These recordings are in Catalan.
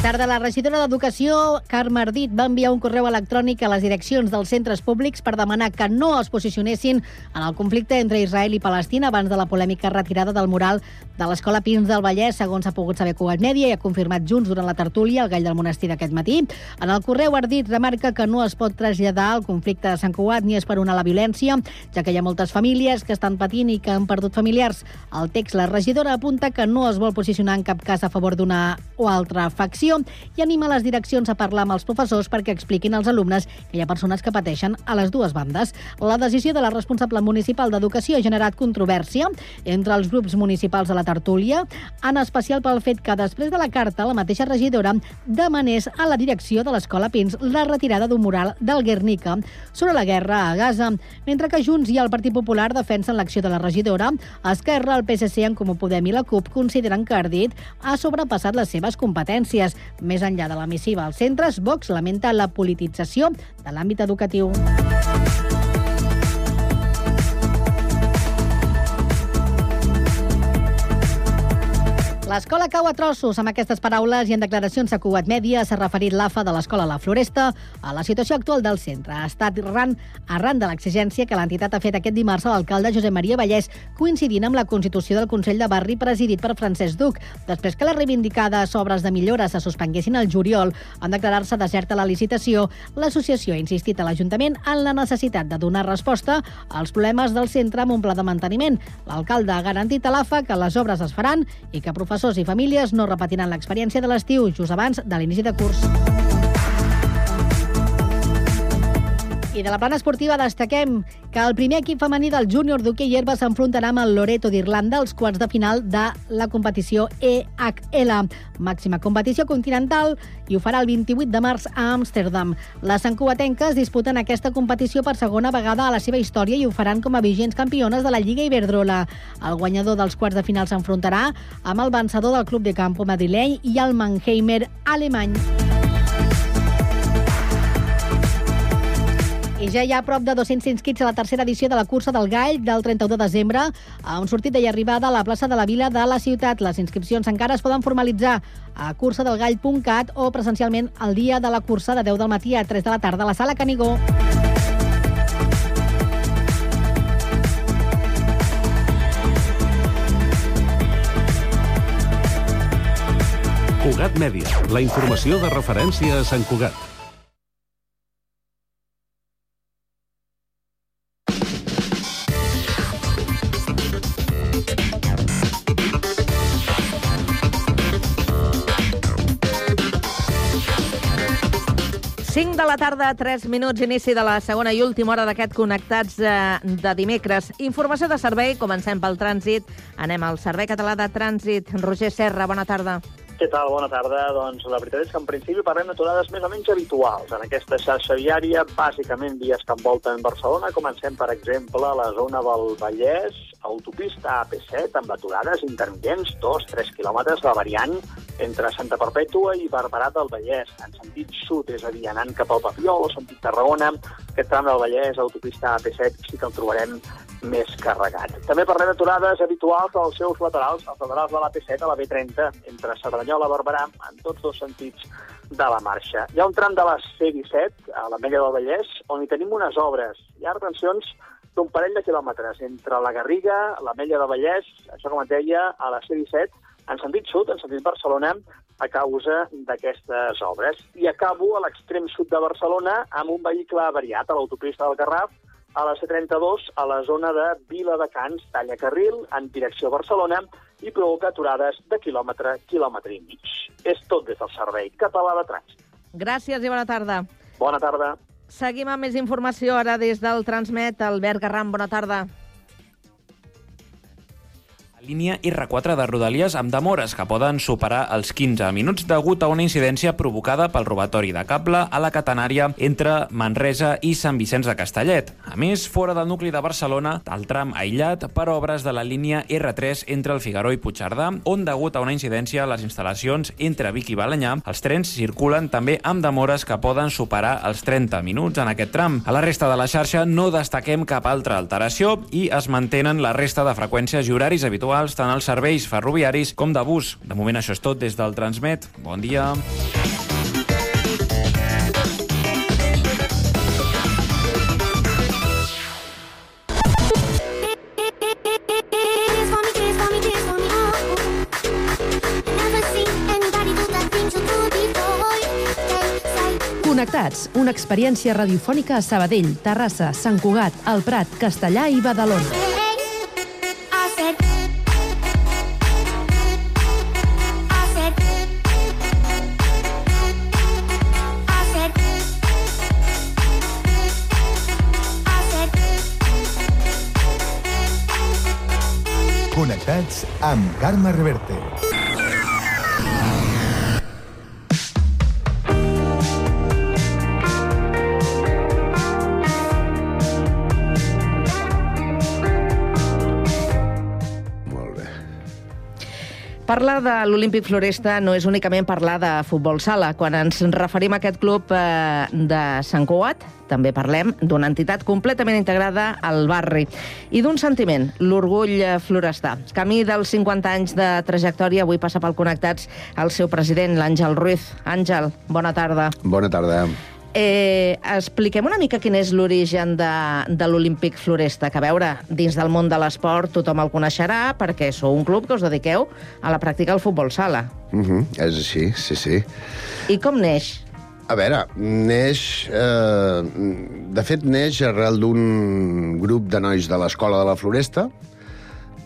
Bona tarda. La regidora d'Educació, Carme Ardit, va enviar un correu electrònic a les direccions dels centres públics per demanar que no es posicionessin en el conflicte entre Israel i Palestina abans de la polèmica retirada del mural de l'Escola Pins del Vallès, segons ha pogut saber Cugat Mèdia i ha confirmat Junts durant la tertúlia al Gall del Monestir d'aquest matí. En el correu Ardit remarca que no es pot traslladar el conflicte de Sant Cugat ni esperonar la violència, ja que hi ha moltes famílies que estan patint i que han perdut familiars. Al text, la regidora apunta que no es vol posicionar en cap cas a favor d'una o altra facció i anima les direccions a parlar amb els professors perquè expliquin als alumnes que hi ha persones que pateixen a les dues bandes. La decisió de la responsable municipal d'Educació ha generat controvèrsia entre els grups municipals de la tertúlia, en especial pel fet que després de la carta la mateixa regidora demanés a la direcció de l'Escola Pins la retirada d'un mural del Guernica sobre la guerra a Gaza, mentre que Junts i el Partit Popular defensen l'acció de la regidora, Esquerra, el PSC, en Comú Podem i la CUP consideren que Ardit ha sobrepassat les seves competències. Més enllà de la missiva als centres, Vox lamenta la politització de l'àmbit educatiu. L'escola cau a trossos. Amb aquestes paraules i en declaracions a Cugat Mèdia s'ha referit l'AFA de l'escola La Floresta a la situació actual del centre. Ha estat arran, arran de l'exigència que l'entitat ha fet aquest dimarts a l'alcalde Josep Maria Vallès, coincidint amb la constitució del Consell de Barri presidit per Francesc Duc. Després que les reivindicades obres de millora se suspenguessin al juliol, en declarar-se deserta la licitació, l'associació ha insistit a l'Ajuntament en la necessitat de donar resposta als problemes del centre amb un pla de manteniment. L'alcalde ha garantit a l'AFA que les obres es faran i que professors i famílies no repetiran l'experiència de l'estiu just abans de l'inici de curs. I de la plana esportiva destaquem que el primer equip femení del júnior d'hoquei herba s'enfrontarà amb el Loreto d'Irlanda als quarts de final de la competició EHL, màxima competició continental, i ho farà el 28 de març a Amsterdam. Les sancuatenques disputen aquesta competició per segona vegada a la seva història i ho faran com a vigents campiones de la Lliga Iberdrola. El guanyador dels quarts de final s'enfrontarà amb el vencedor del Club de Campo madrileny i el Mannheimer alemany. I ja hi ha prop de 200 inscrits a la tercera edició de la cursa del Gall del 31 de desembre, a un sortit i arribada a la plaça de la Vila de la ciutat. Les inscripcions encara es poden formalitzar a cursadelgall.cat o presencialment el dia de la cursa de 10 del matí a 3 de la tarda a la sala Canigó. Cugat Mèdia, la informació de referència a Sant Cugat. Cinc de la tarda, 3 minuts, inici de la segona i última hora d'aquest Connectats de, de dimecres. Informació de servei, comencem pel trànsit. Anem al Servei Català de Trànsit. Roger Serra, bona tarda. Què tal? Bona tarda. Doncs la veritat és que en principi parlem d'aturades més o menys habituals. En aquesta xarxa viària, bàsicament vies que envolten Barcelona. Comencem, per exemple, a la zona del Vallès, autopista AP7 amb aturades intermitents, 2-3 quilòmetres de variant entre Santa Perpètua i Barberà del Vallès, en sentit sud, és a dir, anant cap al Papiol sentit Tarragona. Aquest tram del Vallès, autopista AP7, sí que el trobarem més carregat. També parlem d'aturades habituals als seus laterals, als laterals de l'AP7 a la B30, entre Cerdanyola i Barberà, en tots dos sentits de la marxa. Hi ha un tram de la C-17, a l'Ametlla del Vallès, on hi tenim unes obres. Hi ha retencions d'un parell de quilòmetres entre la Garriga, l'Ametlla del Vallès, això com et deia, a la C-17, en sentit sud, en sentit Barcelona, a causa d'aquestes obres. I acabo a l'extrem sud de Barcelona amb un vehicle avariat a l'autopista del Garraf, a la C32, a la zona de Vila de Cans, talla carril, en direcció a Barcelona, i provoca aturades de quilòmetre, quilòmetre i mig. És tot des del Servei Català de Trànsit. Gràcies i bona tarda. Bona tarda. Seguim amb més informació ara des del Transmet. Albert Garram, bona tarda. Línia R4 de Rodalies amb demores que poden superar els 15 minuts degut a una incidència provocada pel robatori de cable a la catenària entre Manresa i Sant Vicenç de Castellet. A més, fora del nucli de Barcelona, el tram aïllat per obres de la línia R3 entre el Figaró i Puigcerdà, on degut a una incidència a les instal·lacions entre Vic i Balanyà, els trens circulen també amb demores que poden superar els 30 minuts en aquest tram. A la resta de la xarxa no destaquem cap altra alteració i es mantenen la resta de freqüències i horaris habituals graduals tant als serveis ferroviaris com de bus. De moment això és tot des del Transmet. Bon dia. Connectats, una experiència radiofònica a Sabadell, Terrassa, Sant Cugat, El Prat, Castellà i Badalona. I said. Connectats amb Carme Reverte. Parlar de l'Olímpic Floresta no és únicament parlar de futbol sala. Quan ens referim a aquest club eh, de Sant Cugat, també parlem d'una entitat completament integrada al barri i d'un sentiment, l'orgull florestà. Camí dels 50 anys de trajectòria, avui passa pel Connectats el seu president, l'Àngel Ruiz. Àngel, bona tarda. Bona tarda. Eh, expliquem una mica quin és l'origen de, de l'Olímpic Floresta, que a veure, dins del món de l'esport tothom el coneixerà perquè sou un club que us dediqueu a la pràctica del futbol sala. Uh -huh. És així, sí, sí. I com neix? A veure, neix... Eh, de fet, neix arrel d'un grup de nois de l'Escola de la Floresta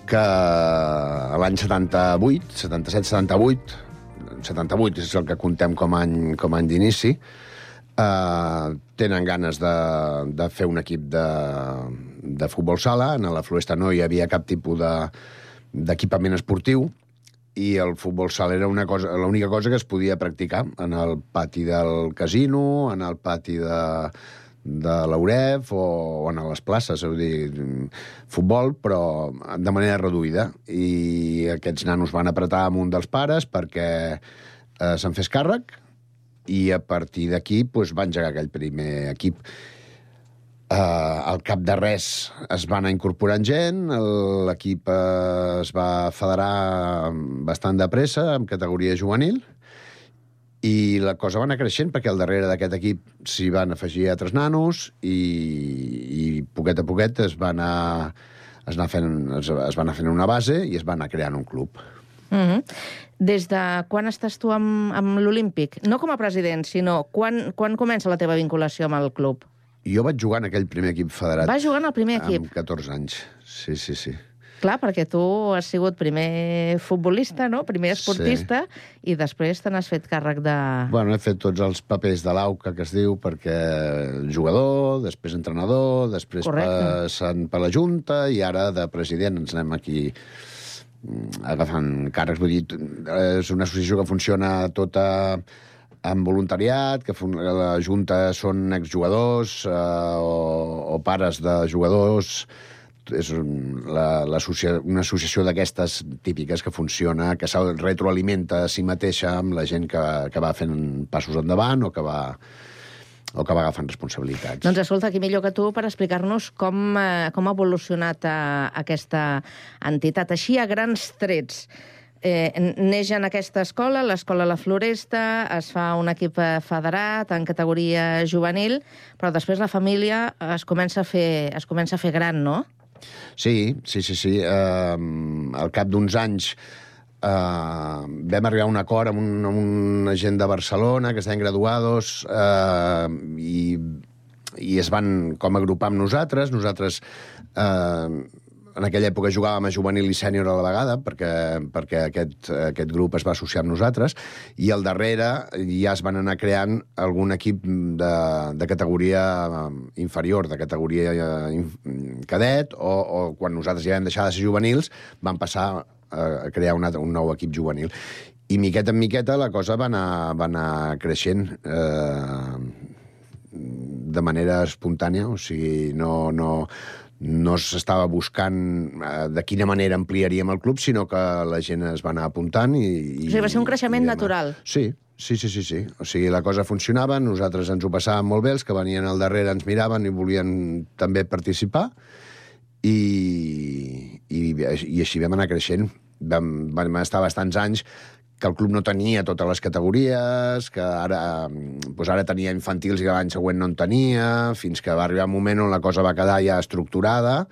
que a l'any 78, 77-78, 78 és el que contem com a any, com a any d'inici, eh, tenen ganes de, de fer un equip de, de futbol sala. En la Floresta no hi havia cap tipus de- d'equipament esportiu, i el futbol sala era una cosa, l'única cosa que es podia practicar en el pati del casino, en el pati de, de l'Auref o, o en les places, és dir, futbol, però de manera reduïda. I aquests nanos van apretar amb un dels pares perquè eh, se'n fes càrrec i a partir d'aquí doncs, va engegar aquell primer equip. Uh, al cap de res es va anar incorporant gent, l'equip uh, es va federar bastant de pressa, amb categoria juvenil, i la cosa va anar creixent perquè al darrere d'aquest equip s'hi van afegir altres nanos i, i poquet a poquet es va anar, es, anar fent, es, es va anar fent una base i es va anar creant un club. Mm -hmm. Des de quan estàs tu amb, amb l'Olímpic? No com a president, sinó quan, quan comença la teva vinculació amb el club? Jo vaig jugar en aquell primer equip federat. Vas jugar en el primer equip? Amb 14 anys, sí, sí, sí. Clar, perquè tu has sigut primer futbolista, no? primer esportista, sí. i després te n'has fet càrrec de... Bueno, he fet tots els papers de l'AUCA, que es diu, perquè jugador, després entrenador, després Correcte. passant per la Junta, i ara de president ens anem aquí agafant càrrecs. Vull dir, és una associació que funciona tota amb voluntariat, que la Junta són exjugadors eh, o, o pares de jugadors, és la, l'associa, una associació d'aquestes típiques que funciona, que se retroalimenta a si mateixa amb la gent que, que va fent passos endavant o que va, o que va agafant responsabilitats. Doncs escolta, qui millor que tu per explicar-nos com, eh, com ha evolucionat eh, aquesta entitat. Així, a grans trets, eh, neix en aquesta escola, l'escola La Floresta, es fa un equip eh, federat en categoria juvenil, però després la família es comença a fer, es comença a fer gran, no? Sí, sí, sí, sí. Uh, al cap d'uns anys uh, vam arribar a un acord amb, un, amb gent de Barcelona que estaven graduados uh, i, i es van com agrupar amb nosaltres. Nosaltres uh, en aquella època jugàvem a juvenil i sènior a la vegada, perquè, perquè aquest, aquest grup es va associar amb nosaltres, i al darrere ja es van anar creant algun equip de, de categoria eh, inferior, de categoria eh, cadet, o, o quan nosaltres ja vam deixar de ser juvenils, van passar a crear un, altre, un nou equip juvenil. I miqueta en miqueta la cosa va anar, va anar creixent eh, de manera espontània, o sigui, no, no, no s'estava buscant eh, de quina manera ampliaríem el club, sinó que la gent es va anar apuntant i... i O sigui, va ser un creixement natural. Sí, sí, sí, sí, sí. O sigui, la cosa funcionava, nosaltres ens ho passàvem molt bé, els que venien al darrere ens miraven i volien també participar, i, i, i així vam anar creixent. Vam, estar bastants anys que el club no tenia totes les categories, que ara, doncs ara tenia infantils i l'any següent no en tenia, fins que va arribar un moment on la cosa va quedar ja estructurada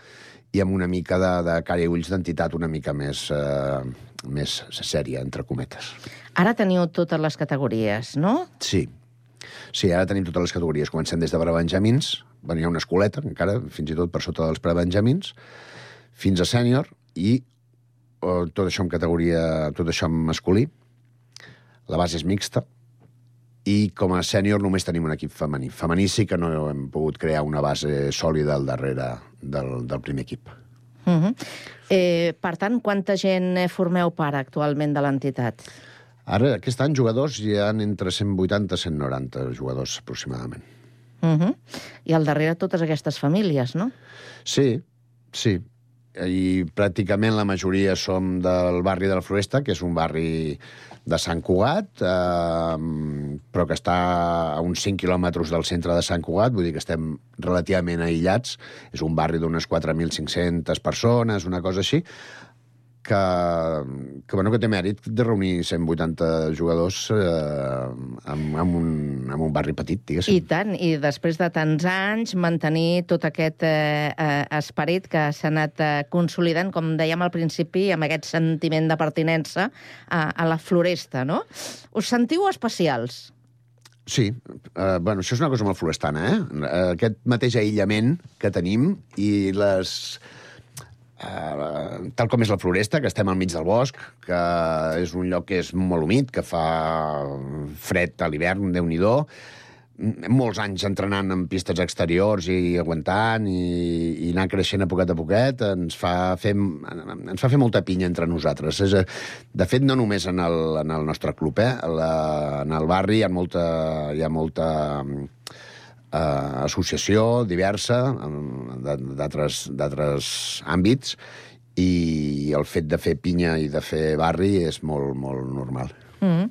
i amb una mica de, de cara i ulls d'entitat una mica més, eh, més sèria, entre cometes. Ara teniu totes les categories, no? Sí. Sí, ara tenim totes les categories. Comencem des de prebenjamins, ha una escoleta, encara, fins i tot per sota dels prebenjamins, fins a sènior, i tot això en categoria, tot això en masculí. La base és mixta, i com a sènior només tenim un equip femení. Femení sí que no hem pogut crear una base sòlida al darrere del, del primer equip. Uh -huh. eh, per tant, quanta gent eh, formeu part actualment de l'entitat? Ara, aquest any, jugadors hi ha entre 180 i 190 jugadors, aproximadament. Uh -huh. I al darrere totes aquestes famílies, no? Sí, sí. I pràcticament la majoria som del barri de la Floresta, que és un barri de Sant Cugat, eh, però que està a uns 5 quilòmetres del centre de Sant Cugat, vull dir que estem relativament aïllats. És un barri d'unes 4.500 persones, una cosa així, que, que, bueno, que té mèrit de reunir 180 jugadors eh, en, en, un, en un barri petit, diguéssim. I tant, i després de tants anys mantenir tot aquest eh, eh, esperit que s'ha anat eh, consolidant, com dèiem al principi, amb aquest sentiment de pertinença a, a la floresta, no? Us sentiu especials? Sí, uh, bueno, això és una cosa molt florestana, eh? Aquest mateix aïllament que tenim i les... Uh, tal com és la floresta, que estem al mig del bosc, que és un lloc que és molt humit, que fa fred a l'hivern, déu nhi molts anys entrenant en pistes exteriors i aguantant i, i anar creixent a poquet a poquet ens fa fer, ens fa fer molta pinya entre nosaltres. És, de fet, no només en el, en el nostre club, eh? La, en el barri hi ha molta, hi ha molta eh, associació diversa d'altres àmbits i el fet de fer pinya i de fer barri és molt, molt normal. Mm.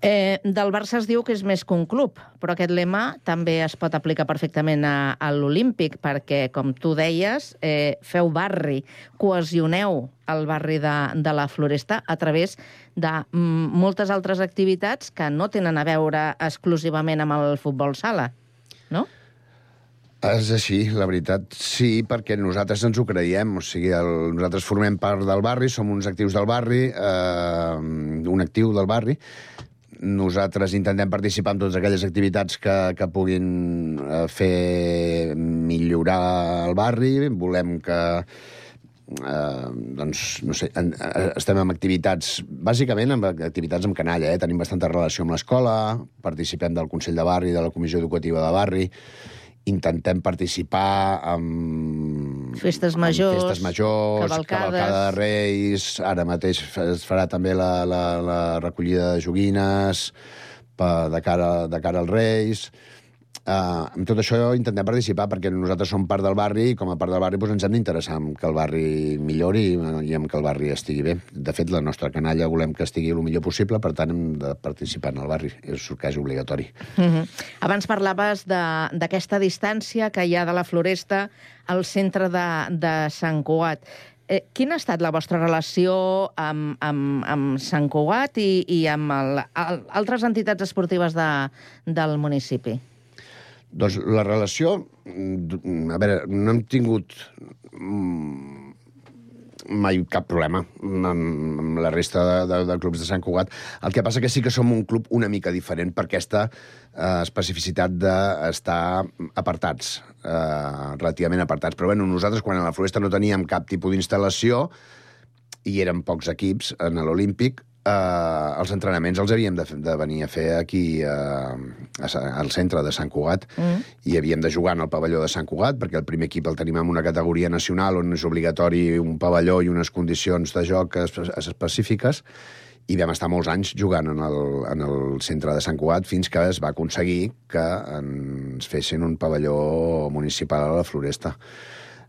Eh, del Barça es diu que és més que un club, però aquest lema també es pot aplicar perfectament a, a l'Olímpic, perquè, com tu deies, eh, feu barri, cohesioneu el barri de, de la Floresta a través de mm, moltes altres activitats que no tenen a veure exclusivament amb el futbol sala? És així, la veritat, sí, perquè nosaltres ens ho creiem. O sigui, el, nosaltres formem part del barri, som uns actius del barri, eh, un actiu del barri. Nosaltres intentem participar en totes aquelles activitats que, que puguin eh, fer millorar el barri. Volem que eh, doncs, no sé, en, eh, estem amb activitats, bàsicament amb activitats amb canalla, eh? tenim bastanta relació amb l'escola, participem del Consell de Barri, de la Comissió Educativa de Barri, intentem participar amb... Festes amb majors, festes majors, cavalcades. cavalcada de Reis, ara mateix es farà també la, la, la recollida de joguines pa, de, cara, de cara als Reis... Uh, amb tot això intentem participar perquè nosaltres som part del barri i com a part del barri doncs, ens hem d'interessar en que el barri millori i, i en que el barri estigui bé. De fet, la nostra canalla volem que estigui el millor possible, per tant hem de participar en el barri. És quasi obligatori. Mm -hmm. Abans parlaves d'aquesta distància que hi ha de la Floresta al centre de, de Sant Cugat. Eh, quina ha estat la vostra relació amb, amb, amb Sant Cugat i, i amb el, el, altres entitats esportives de, del municipi? Doncs la relació... mm, A veure, no hem tingut mm, mai cap problema amb, amb la resta de, de, de clubs de Sant Cugat. El que passa que sí que som un club una mica diferent per aquesta eh, especificitat d'estar apartats, eh, relativament apartats. Però bueno, nosaltres, quan a la Floresta no teníem cap tipus d'instal·lació, i eren pocs equips en l'Olímpic, eh, els entrenaments els havíem de, de venir a fer aquí eh, a, al centre de Sant Cugat Mm. i havíem de jugar en el pavelló de Sant Cugat perquè el primer equip el tenim en una categoria nacional on és obligatori un pavelló i unes condicions de joc espe- específiques i vam estar molts anys jugant en el, en el centre de Sant Cugat fins que es va aconseguir que ens fessin un pavelló municipal a la Floresta.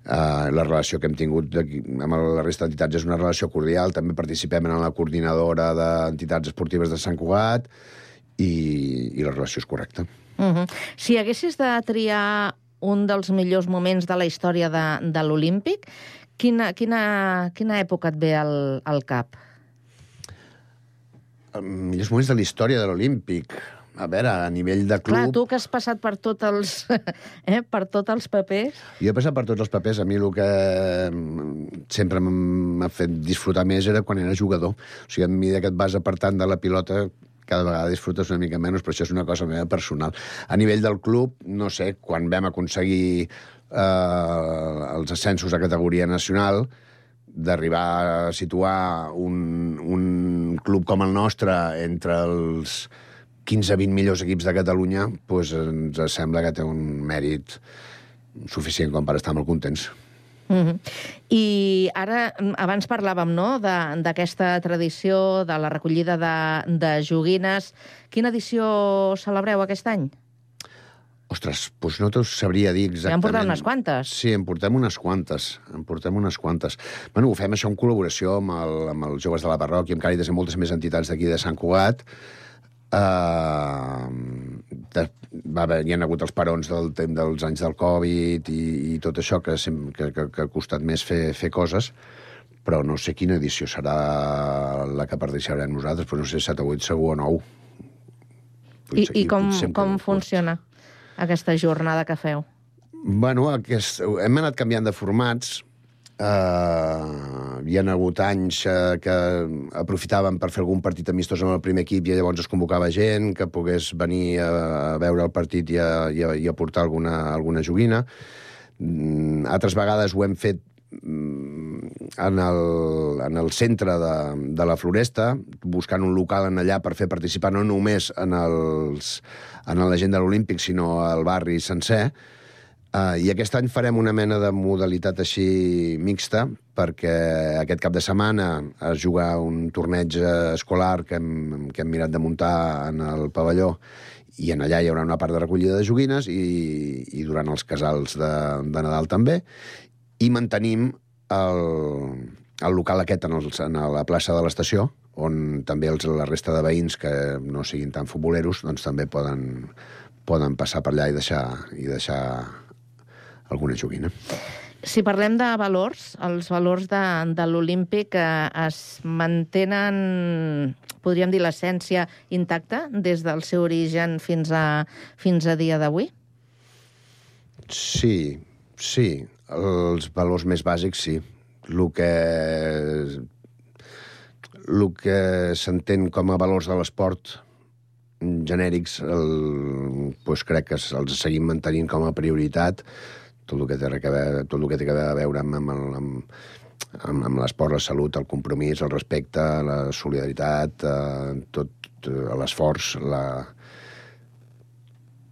Uh, la relació que hem tingut aquí, amb la resta d'entitats és una relació cordial. També participem en la coordinadora d'entitats esportives de Sant Cugat i, i la relació és correcta. Mm -hmm. Si haguessis de triar un dels millors moments de la història de, de l'Olímpic. Quina, quina, quina època et ve al, al cap? Els millors moments de la història de l'Olímpic. A veure, a nivell de club... Clar, tu que has passat per tots els, eh, per tots els papers... Jo he passat per tots els papers. A mi el que mm, sempre m'ha fet disfrutar més era quan era jugador. O sigui, a mesura que et vas apartant de la pilota, cada vegada disfrutes una mica menys, però això és una cosa meva personal. A nivell del club, no sé, quan vam aconseguir eh, els ascensos a categoria nacional, d'arribar a situar un, un club com el nostre entre els 15-20 millors equips de Catalunya, doncs ens sembla que té un mèrit suficient com per estar molt contents. Mm -hmm. I ara, mm, abans parlàvem no, de- d'aquesta tradició, de la recollida de, de joguines. Quina edició celebreu aquest any? Ostres, doncs no t'ho sabria dir Ja en exactament. porteu unes quantes. Sí, en portem unes quantes. En portem unes quantes. Bueno, ho fem això en col·laboració amb, el, amb els joves de la parròquia, amb Càritas i moltes més entitats d'aquí de Sant Cugat. Uh, de, va haver, hi ha hagut els parons del temps dels anys del Covid i, i tot això que, sem- que, que, que ha costat més fer, fer coses, però no sé quina edició serà la que participarem nosaltres, però no sé, 7 o 8 segur o 9. I, i com, com funciona aquesta jornada que feu? Bueno, aquest, hem anat canviant de formats. Uh, hi ha hagut anys uh, que aprofitàvem per fer algun partit amistós amb el primer equip i llavors es convocava gent que pogués venir a, a veure el partit i a, i a, i a portar alguna, alguna joguina. Mm, altres vegades ho hem fet mm, en el, en el centre de, de la Floresta, buscant un local en allà per fer participar no només en, els, en la gent de l'Olímpic, sinó al barri sencer. Uh, I aquest any farem una mena de modalitat així mixta, perquè aquest cap de setmana es juga un torneig escolar que hem, que hem mirat de muntar en el pavelló i en allà hi haurà una part de recollida de joguines i, i durant els casals de, de Nadal també. I mantenim el, el local aquest en, els, en la plaça de l'estació, on també els, la resta de veïns que no siguin tan futboleros doncs també poden, poden passar per allà i deixar, i deixar alguna joguina. Si parlem de valors, els valors de, de l'Olímpic eh, es mantenen, podríem dir, l'essència intacta des del seu origen fins a, fins a dia d'avui? Sí, sí. Els valors més bàsics, sí. El que el que s'entén com a valors de l'esport genèrics, el, doncs crec que els seguim mantenint com a prioritat tot el que té, a veure, tot el que té a veure amb, amb, amb, amb, amb l'esport, la salut, el compromís, el respecte, la solidaritat, eh, tot eh, l'esforç, la,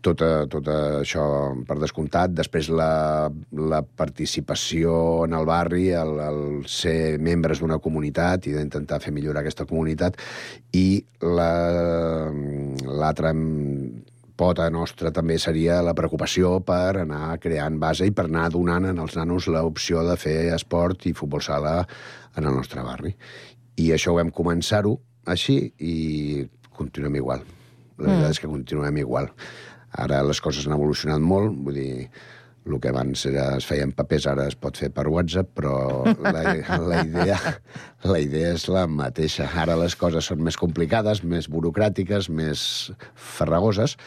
tot, eh, tot això per descomptat. Després la, la participació en el barri, el, el ser membres d'una comunitat i d'intentar fer millorar aquesta comunitat. I la- l'altra pota nostra també seria la preocupació per anar creant base i per anar donant als nanos l'opció de fer esport i futbol sala en el nostre barri. I això ho vam començar-ho així i continuem igual. La veritat és que continuem igual. Ara les coses han evolucionat molt, vull dir, el que abans era, es feia en papers ara es pot fer per WhatsApp, però la, la, idea, la idea és la mateixa. Ara les coses són més complicades, més burocràtiques, més farragoses,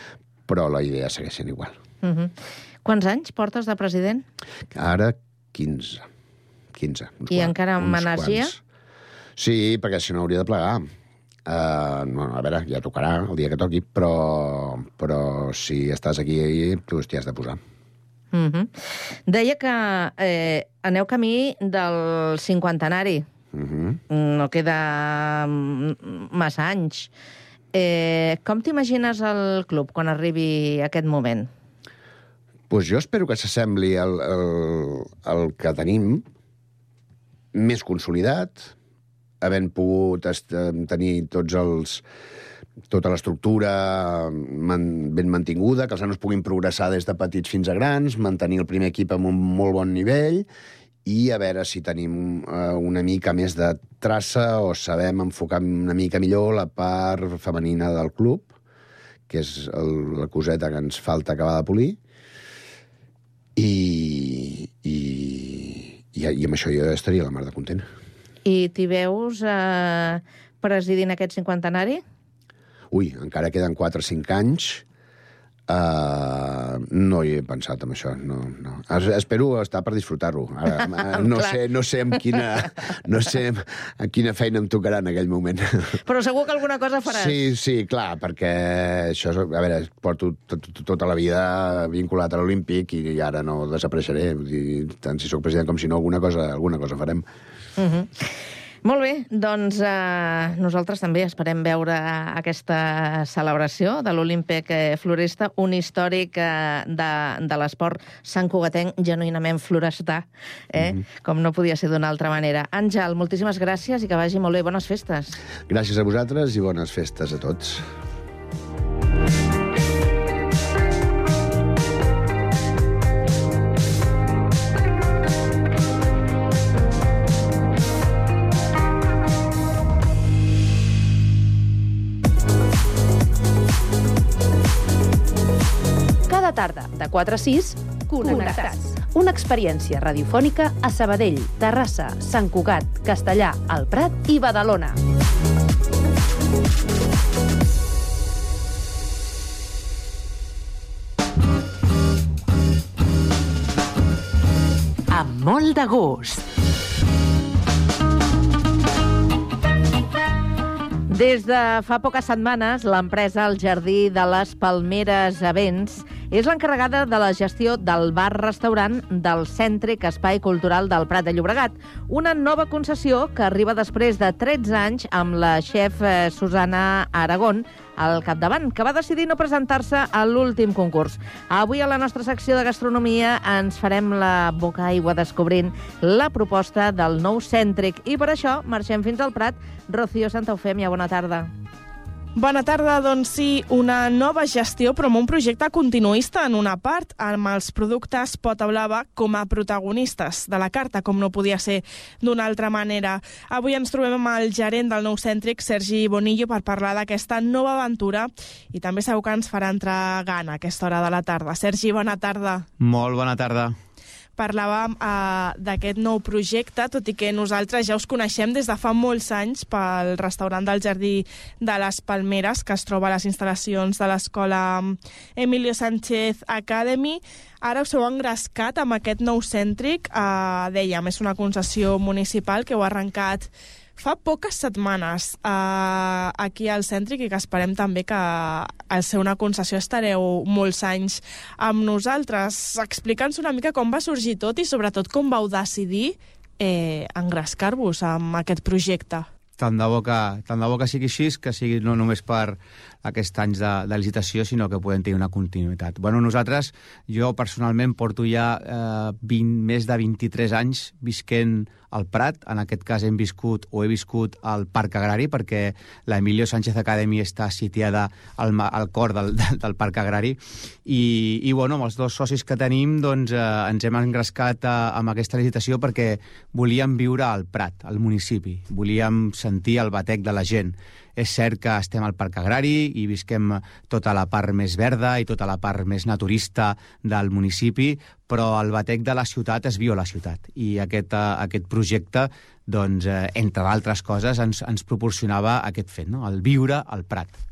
però la idea segueix sent igual. Uh -huh. Quants anys portes de president? Ara, 15. 15. uns I quants- encara amb energia? quants. Sí, perquè si no hauria de plegar. Uh, no, a veure, ja tocarà el dia que toqui, però, però si estàs aquí, tu t'hi has de posar. Uh -huh. Deia que eh, aneu camí del cinquantenari. Uh -huh. No queda mm, massa anys. Eh, com t'imagines el club quan arribi aquest moment? pues jo espero que s'assembli al, al, al que tenim, més consolidat, havent pogut tenir tots els tota l'estructura man, ben mantinguda, que els nanos puguin progressar des de petits fins a grans, mantenir el primer equip amb un molt bon nivell i a veure si tenim eh, una mica més de traça o sabem enfocar una mica millor la part femenina del club, que és el, la coseta que ens falta acabar de polir, i, i, i, i amb això jo estaria la mar de content. I t'hi veus eh, presidint aquest cinquantenari? Ui, encara queden 4 o 5 anys. Uh, no hi he pensat en això, no, no. Es, espero estar per disfrutar-ho. Eh, no, sé, no sé amb quina, no sé amb quina feina em tocarà en aquell moment. Però segur que alguna cosa faràs. Sí, sí, clar, perquè això, és- a veure, porto tot, tot, tota la vida vinculat a l'Olímpic i ara no desapareixeré. Vull dir, tant si sóc president com si no, alguna cosa, alguna cosa farem. Molt bé, doncs eh, nosaltres també esperem veure aquesta celebració de l'Olímpic Floresta, un històric eh, de, de l'esport Sant Cugatenc genuïnament florestà, eh? com no podia ser d'una altra manera. Àngel, moltíssimes gràcies i que vagi molt bé. Bones festes. Gràcies a vosaltres i bones festes a tots. 446 Connectats. Una experiència radiofònica a Sabadell, Terrassa, Sant Cugat, Castellà, El Prat i Badalona. Amb molt de gust. Des de fa poques setmanes, l'empresa El Jardí de les Palmeres Avents és l'encarregada de la gestió del bar-restaurant del Cèntric Espai Cultural del Prat de Llobregat, una nova concessió que arriba després de 13 anys amb la xef eh, Susana Aragón al capdavant, que va decidir no presentar-se a l'últim concurs. Avui a la nostra secció de gastronomia ens farem la boca aigua descobrint la proposta del nou cèntric i per això marxem fins al Prat. Rocío Santaufèmia, bona tarda. Bona tarda, doncs sí, una nova gestió, però amb un projecte continuista en una part, amb els productes Pota Blava com a protagonistes de la carta, com no podia ser d'una altra manera. Avui ens trobem amb el gerent del nou cèntric, Sergi Bonillo, per parlar d'aquesta nova aventura i també segur que ens farà entrar gana a aquesta hora de la tarda. Sergi, bona tarda. Molt bona tarda. Parlàvem uh, d'aquest nou projecte, tot i que nosaltres ja us coneixem des de fa molts anys pel restaurant del Jardí de les Palmeres, que es troba a les instal·lacions de l'escola Emilio Sánchez Academy. Ara us heu engrescat amb aquest nou cèntric. Uh, dèiem, és una concessió municipal que heu arrencat fa poques setmanes uh, aquí al Cèntric i que esperem també que al ser una concessió estareu molts anys amb nosaltres. Explica'ns una mica com va sorgir tot i sobretot com vau decidir eh, engrescar-vos amb aquest projecte. Tant de, bo que, tant de bo que sigui així, que sigui no només per aquests anys de, de licitació, sinó que podem tenir una continuïtat. Bueno, nosaltres, jo personalment porto ja eh, 20, més de 23 anys visquent al Prat. En aquest cas hem viscut o he viscut al Parc Agrari perquè l'Emilio Sánchez Academy està sitiada al, al cor del, del, del Parc Agrari i, i bueno, amb els dos socis que tenim doncs, eh, ens hem engrescat eh, amb aquesta licitació perquè volíem viure al Prat, al municipi. Volíem sentir el batec de la gent. És cert que estem al Parc Agrari i visquem tota la part més verda i tota la part més naturista del municipi, però el batec de la ciutat es viu a la ciutat. I aquest, uh, aquest projecte, doncs, eh, entre d'altres coses, ens, ens proporcionava aquest fet, no? el viure al Prat.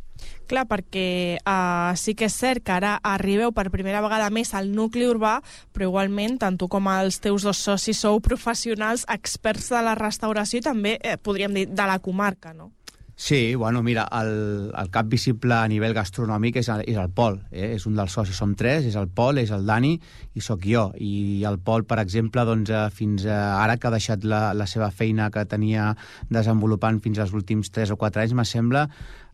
Clar, perquè uh, sí que és cert que ara arribeu per primera vegada més al nucli urbà, però igualment, tant tu com els teus dos socis sou professionals, experts de la restauració i també, eh, podríem dir, de la comarca, no? Sí, bueno, mira, el, el cap visible a nivell gastronòmic és el, és el Pol, eh? és un dels socis, som tres, és el Pol, és el Dani i sóc jo. I el Pol, per exemple, doncs, eh, fins eh, ara que ha deixat la, la seva feina que tenia desenvolupant fins als últims 3 o 4 anys, me sembla,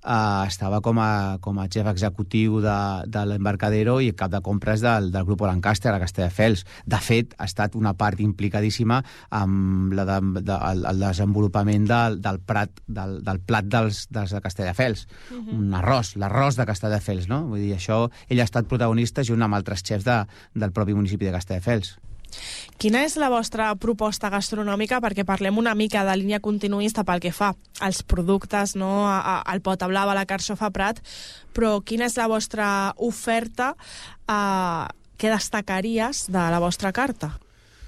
eh, estava com a, com a xef executiu de, de l'embarcadero i cap de compres del, del grup Lancaster a Castelldefels. De fet, ha estat una part implicadíssima amb la de, de, el, el desenvolupament del, del, prat, del, del plat dels, dels de Castelldefels. Uh -huh. Un arròs, l'arròs de Castelldefels, no? Vull dir, això, ell ha estat protagonista junt amb altres xefs de, del propi municipi de Castelldefels. Quina és la vostra proposta gastronòmica? Perquè parlem una mica de línia continuista pel que fa als productes, no? A- a- al pota blava, a la carxofa prat, però quina és la vostra oferta eh, què destacaries de la vostra carta?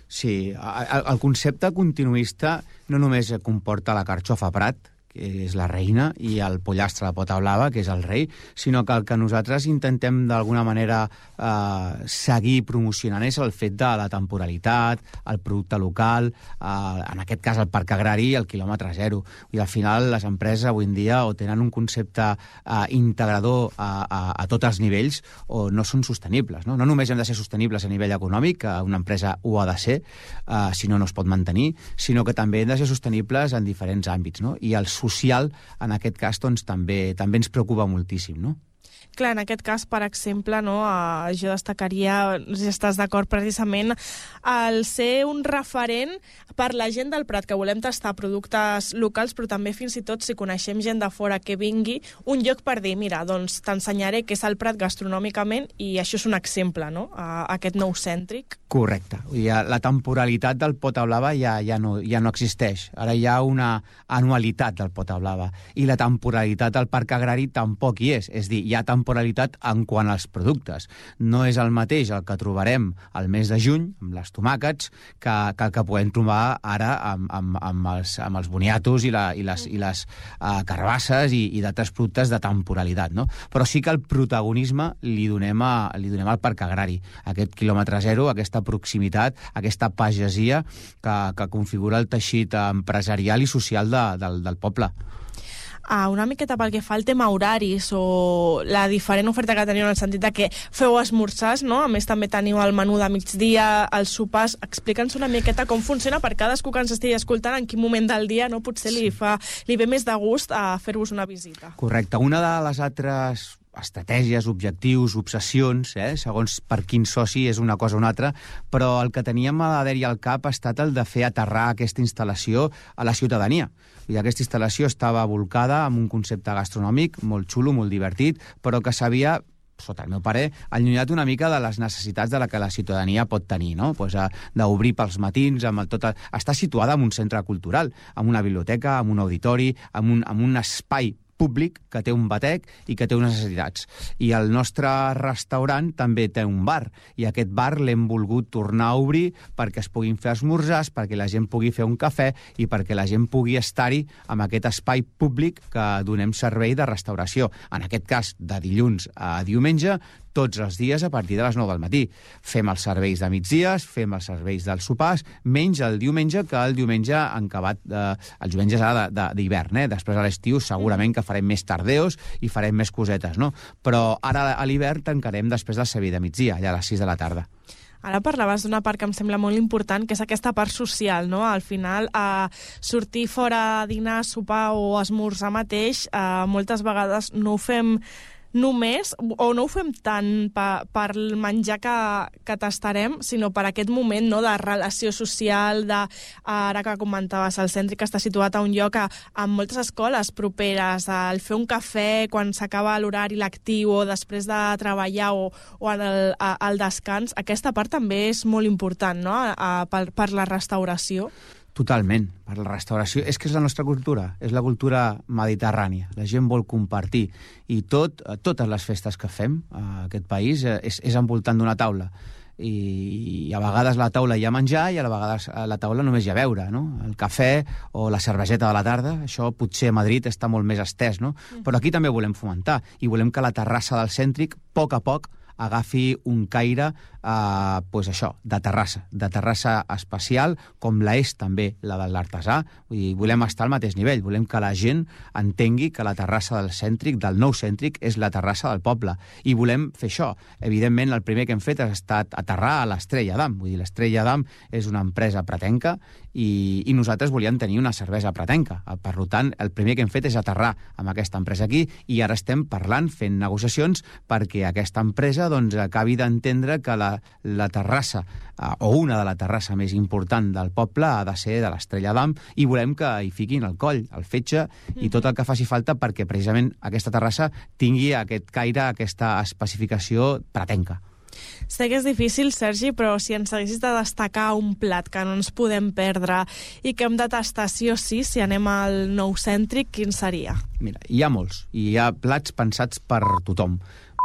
Sí, a- el concepte continuista no només comporta la carxofa Prat, que és la reina, i el pollastre de pota blava, que és el rei, sinó que el que nosaltres intentem d'alguna manera eh, seguir promocionant és el fet de la temporalitat, el producte local, eh, en aquest cas el parc agrari i el quilòmetre zero. I al final les empreses avui en dia o tenen un concepte eh, integrador a, a, a tots els nivells o no són sostenibles. No? no només hem de ser sostenibles a nivell econòmic, que una empresa ho ha de ser, eh, si no, no es pot mantenir, sinó que també hem de ser sostenibles en diferents àmbits. No? I el social, en aquest cas, doncs, també, també ens preocupa moltíssim. No? Clar, en aquest cas, per exemple, no, eh, jo destacaria, si estàs d'acord precisament, el ser un referent per la gent del Prat, que volem tastar productes locals, però també fins i tot si coneixem gent de fora que vingui, un lloc per dir, mira, doncs t'ensenyaré què és el Prat gastronòmicament i això és un exemple, no?, a, aquest nou cèntric. Correcte. Ja, la temporalitat del pota blava ja, ja, no, ja no existeix. Ara hi ha una anualitat del pota blava. I la temporalitat del parc agrari tampoc hi és. És dir, hi ha temporalitat en quant als productes. No és el mateix el que trobarem al mes de juny, amb les tomàquets, que, que el que podem trobar ara amb, amb, amb, els, amb els boniatos i, la, i les, i les uh, carbasses i, i d'altres productes de temporalitat. No? Però sí que el protagonisme li donem, a, li donem al parc agrari. Aquest quilòmetre zero, aquesta proximitat, aquesta pagesia que, que configura el teixit empresarial i social de, del, del poble. Ah, una miqueta pel que fa al tema horaris o la diferent oferta que teniu en el sentit de que feu esmorzars, no? A més també teniu el menú de migdia, els sopars. Explica'ns una miqueta com funciona per cadascú que ens estigui escoltant en quin moment del dia no potser li fa li ve més de gust a fer-vos una visita. Correcte. Una de les altres estratègies, objectius, obsessions, eh? segons per quin soci és una cosa o una altra, però el que teníem a la dèria al cap ha estat el de fer aterrar aquesta instal·lació a la ciutadania. I aquesta instal·lació estava volcada amb un concepte gastronòmic molt xulo, molt divertit, però que s'havia sota el meu parer, allunyat una mica de les necessitats de la que la ciutadania pot tenir, no? Pues, eh, d'obrir pels matins, amb el tot... El... Està situada en un centre cultural, amb una biblioteca, amb un auditori, amb un, amb un espai públic que té un batec i que té unes necessitats. I el nostre restaurant també té un bar, i aquest bar l'hem volgut tornar a obrir perquè es puguin fer esmorzars, perquè la gent pugui fer un cafè i perquè la gent pugui estar-hi amb aquest espai públic que donem servei de restauració. En aquest cas, de dilluns a diumenge, tots els dies a partir de les 9 del matí. Fem els serveis de migdies, fem els serveis dels sopars, menys el diumenge, que el diumenge han acabat... Eh, els diumenges ara de- de- d'hivern, eh? Després a l'estiu segurament que farem més tardeos i farem més cosetes, no? Però ara a l'hivern tancarem després del servei de migdia, allà a les 6 de la tarda. Ara parlaves d'una part que em sembla molt important, que és aquesta part social, no? Al final, eh, sortir fora a dinar, sopar o esmorzar mateix, eh, moltes vegades no ho fem només, o no ho fem tant per, per el menjar que, que tastarem, sinó per aquest moment no, de relació social, de, ara que comentaves, el que està situat a un lloc a, amb moltes escoles properes, el fer un cafè quan s'acaba l'horari lectiu o després de treballar o, o en el, a, al descans, aquesta part també és molt important no? a, a, per, per la restauració. Totalment, per la restauració. És que és la nostra cultura, és la cultura mediterrània. La gent vol compartir. I tot, totes les festes que fem a aquest país eh, és, és envoltant d'una taula. I, I a vegades la taula hi ha menjar i a vegades a la taula només hi ha beure, no? El cafè o la cerveseta de la tarda, això potser a Madrid està molt més estès, no? Però aquí també volem fomentar i volem que la terrassa del cèntric, a poc a poc, agafi un caire, eh, pues això, de terrassa, de terrassa especial, com la és també la de l'artesà. Volem estar al mateix nivell, volem que la gent entengui que la terrassa del cèntric, del nou cèntric, és la terrassa del poble. I volem fer això. Evidentment, el primer que hem fet ha estat aterrar a l'Estrella d'Am. Vull dir, l'Estrella d'Am és una empresa pretenca i, i nosaltres volíem tenir una cervesa pretenca. Per tant, el primer que hem fet és aterrar amb aquesta empresa aquí i ara estem parlant, fent negociacions perquè aquesta empresa doncs, acabi d'entendre que la, la terrassa, eh, o una de la terrassa més important del poble, ha de ser de l'Estrella d'Am i volem que hi fiquin el coll, el fetge i tot el que faci falta perquè precisament aquesta terrassa tingui aquest caire, aquesta especificació pretenca. Sé que és difícil, Sergi, però si ens haguessis de destacar un plat que no ens podem perdre i que hem de tastar sí o sí, si anem al nou cèntric, quin seria? Mira, hi ha molts, i hi ha plats pensats per tothom.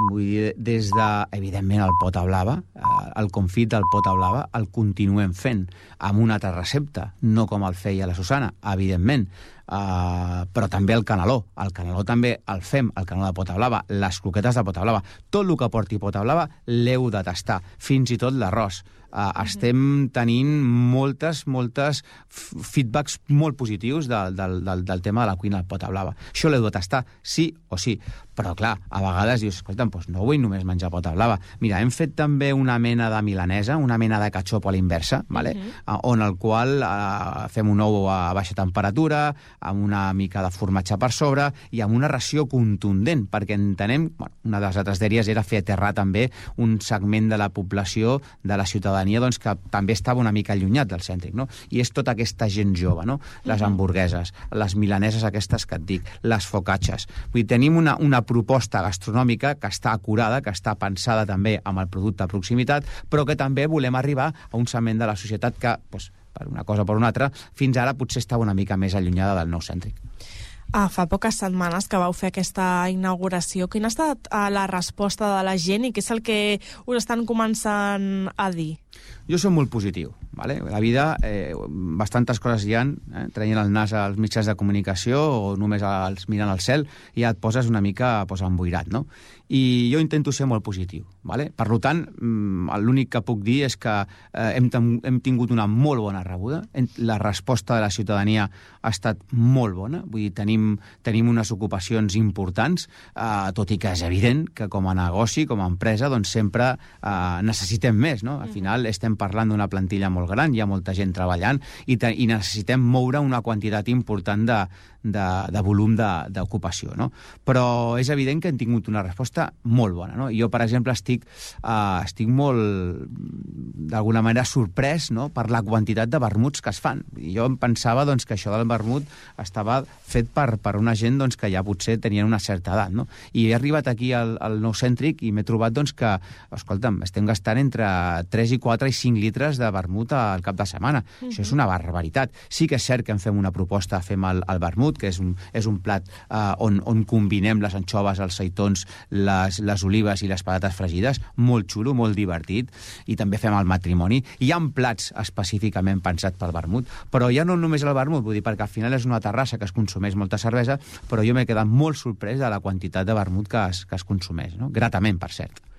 Vull dir, des de, evidentment, el pota blava, eh, el confit del pota blava, el continuem fent amb una altra recepta, no com el feia la Susana, evidentment, uh, però també el canaló. El canaló també el fem, el canaló de pota blava, les croquetes de pota blava. Tot el que porti pota blava l'heu de tastar, fins i tot l'arròs. Uh, estem tenint moltes, moltes feedbacks molt positius del, del, del, del tema de la cuina pota blava. Això l'heu de tastar sí o sí. Però, clar, a vegades dius, escolta, doncs no vull només menjar pota blava. Mira, hem fet també una mena de milanesa, una mena de catxop a l'inversa, vale? uh, on el qual uh, fem un ou a baixa temperatura, amb una mica de formatge per sobre i amb una ració contundent, perquè entenem, bueno, una de les altres dèries era fer aterrar també un segment de la població, de la ciutadania, doncs, que també estava una mica allunyat del cèntric, no? I és tota aquesta gent jove, no? Les hamburgueses, les milaneses aquestes que et dic, les focacces. Vull dir, tenim una, una proposta gastronòmica que està acurada, que està pensada també amb el producte de proximitat, però que també volem arribar a un segment de la societat que, doncs, per una cosa o per una altra, fins ara potser estava una mica més allunyada del nou cèntric. Ah, fa poques setmanes que vau fer aquesta inauguració. Quina ha estat eh, la resposta de la gent i què és el que us estan començant a dir? Jo som molt positiu. Vale? La vida, eh, bastantes coses hi ha, eh? traient el nas als mitjans de comunicació o només als, mirant al cel, i ja et poses una mica pues, emboirat, no? I jo intento ser molt positiu. Vale? Per tant, mm, l'únic que puc dir és que eh, hem, hem tingut una molt bona rebuda. La resposta de la ciutadania ha estat molt bona. Vull dir, tenim, tenim unes ocupacions importants, eh, tot i que és evident que com a negoci, com a empresa, doncs sempre eh, necessitem més. No? Al final estem parlant d'una plantilla molt gran, hi ha molta gent treballant i, te, i necessitem moure una quantitat important de, de, de volum d'ocupació. No? Però és evident que hem tingut una resposta molt bona. No? Jo, per exemple, estic, uh, estic molt, d'alguna manera, sorprès no? per la quantitat de vermuts que es fan. I jo em pensava doncs, que això del vermut estava fet per, per una gent doncs, que ja potser tenien una certa edat. No? I he arribat aquí al, al nou cèntric i m'he trobat doncs, que, escolta'm, estem gastant entre 3 i 4 i 5 litres de vermut al cap de setmana. Uh -huh. Això és una barbaritat. Sí que és cert que en fem una proposta, fem el, el vermut, que és un, és un plat eh, on, on combinem les anxoves, els seitons, les, les olives i les patates fregides, molt xulo, molt divertit, i també fem el matrimoni. Hi ha plats específicament pensats pel vermut, però ja no només el vermut, vull dir, perquè al final és una terrassa que es consumeix molta cervesa, però jo m'he quedat molt sorprès de la quantitat de vermut que es, que es consumeix, no? gratament, per cert.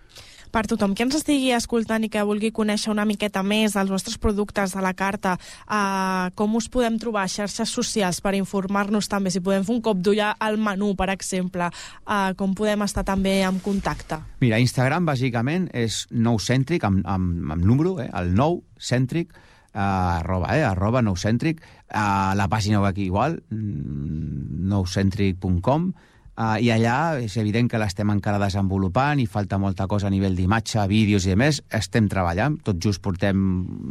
Per tothom. Que ens estigui escoltant i que vulgui conèixer una miqueta més dels vostres productes de la carta, eh, com us podem trobar a xarxes socials per informar-nos també, si podem fer un cop d'ull al menú, per exemple, eh, com podem estar també en contacte? Mira, Instagram, bàsicament, és noucèntric, amb, amb, amb número, eh, el nou cèntric, eh, arroba, eh, arroba noucèntric, eh, la pàgina web aquí igual, mm, noucèntric.com, Uh, I allà és evident que l'estem encara desenvolupant i falta molta cosa a nivell d'imatge, vídeos i demés. Estem treballant, tot just portem,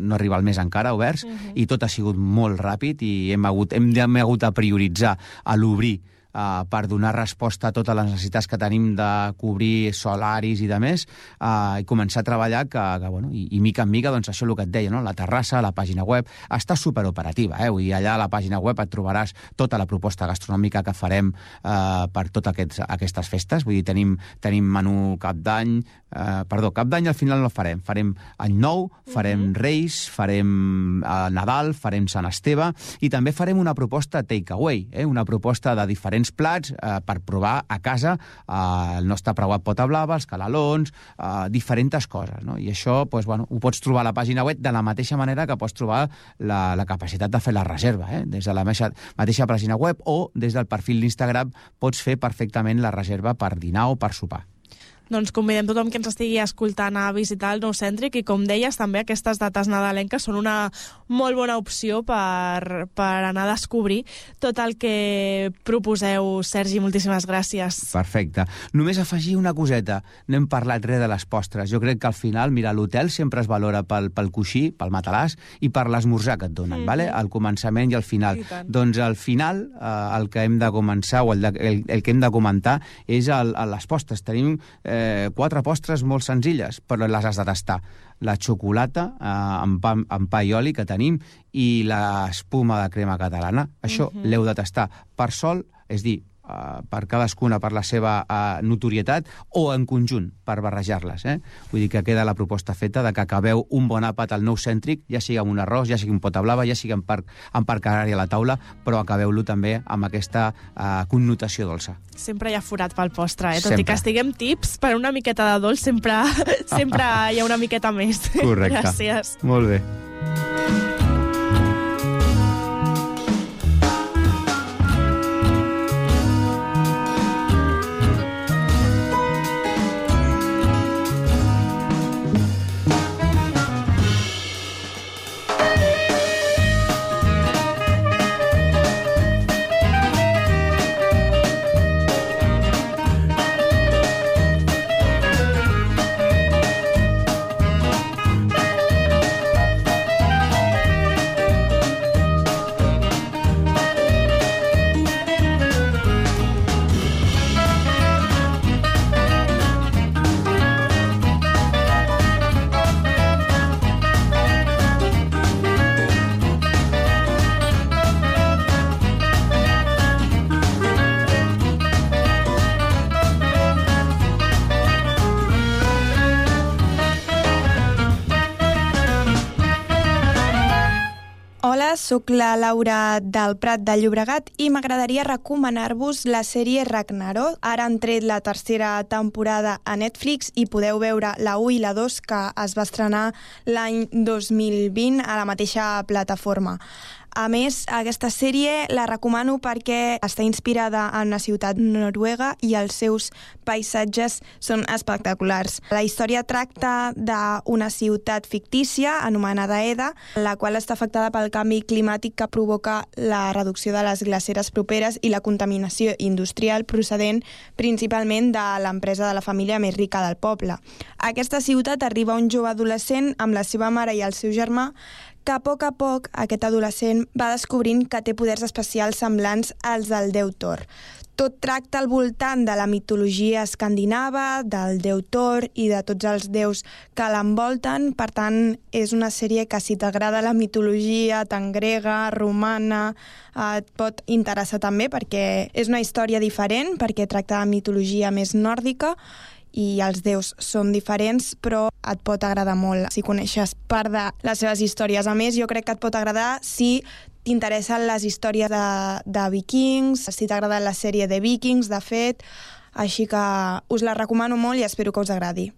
no arriba al mes encara, oberts, uh -huh. i tot ha sigut molt ràpid i hem hagut, hem, hem hagut de prioritzar a l'obrir uh, per donar resposta a totes les necessitats que tenim de cobrir solaris i de més, uh, i començar a treballar que, que bueno, i, i mica en mica, doncs això és el que et deia, no? la terrassa, la pàgina web, està superoperativa, eh? Vull dir, allà a la pàgina web et trobaràs tota la proposta gastronòmica que farem uh, per totes aquestes festes, vull dir, tenim, tenim menú cap d'any, uh, perdó, cap d'any al final no el farem, farem any nou, farem uh -huh. Reis, farem uh, Nadal, farem Sant Esteve, i també farem una proposta takeaway, eh? una proposta de diferents plats eh, per provar a casa eh, el nostre preuat pota blava, els calalons, eh, diferents coses. No? I això pues, bueno, ho pots trobar a la pàgina web de la mateixa manera que pots trobar la, la capacitat de fer la reserva. Eh? Des de la mateixa, mateixa pàgina web o des del perfil d'Instagram pots fer perfectament la reserva per dinar o per sopar. Doncs convidem tothom que ens estigui escoltant a visitar el Nou Cèntric i, com deies, també aquestes dates nadalenques són una molt bona opció per, per anar a descobrir tot el que proposeu. Sergi, moltíssimes gràcies. Perfecte. Només afegir una coseta. No hem parlat res de les postres. Jo crec que al final, mira, l'hotel sempre es valora pel, pel coixí, pel matalàs i per l'esmorzar que et donen, mm -hmm. vale? al començament i al final. I tant. Doncs al final eh, el que hem de començar o el, de, el, el que hem de comentar és el, el, les postres. Tenim eh, eh, quatre postres molt senzilles, però les has de tastar. La xocolata eh, amb, pa, amb pa i oli que tenim i l'espuma de crema catalana. Això Mhm. l'heu de tastar per sol, és dir, eh, per cadascuna per la seva eh, notorietat o en conjunt per barrejar-les. Eh? Vull dir que queda la proposta feta de que acabeu un bon àpat al nou cèntric, ja sigui amb un arròs, ja sigui amb pota blava, ja sigui amb parc, amb a la taula, però acabeu-lo també amb aquesta eh, connotació dolça. Sempre hi ha forat pel postre, eh? Tot Sempre. i que estiguem tips, per una miqueta de dolç sempre, sempre hi ha una miqueta més. Correcte. Gràcies. Molt bé. Sóc la Laura del Prat de Llobregat i m'agradaria recomanar-vos la sèrie Ragnarok. Ara han tret la tercera temporada a Netflix i podeu veure la 1 i la 2 que es va estrenar l'any 2020 a la mateixa plataforma. A més, aquesta sèrie la recomano perquè està inspirada en una ciutat noruega i els seus paisatges són espectaculars. La història tracta d'una ciutat fictícia anomenada Eda, la qual està afectada pel canvi climàtic que provoca la reducció de les glaceres properes i la contaminació industrial procedent principalment de l'empresa de la família més rica del poble. A aquesta ciutat arriba un jove adolescent amb la seva mare i el seu germà que a poc a poc aquest adolescent va descobrint que té poders especials semblants als del déu Thor. Tot tracta al voltant de la mitologia escandinava, del déu Thor i de tots els déus que l'envolten. Per tant, és una sèrie que si t'agrada la mitologia tant grega, romana, eh, et pot interessar també perquè és una història diferent, perquè tracta de mitologia més nòrdica i els déus són diferents, però et pot agradar molt si coneixes part de les seves històries. A més, jo crec que et pot agradar si t'interessen les històries de, de vikings, si t'agrada la sèrie de vikings, de fet, així que us la recomano molt i espero que us agradi.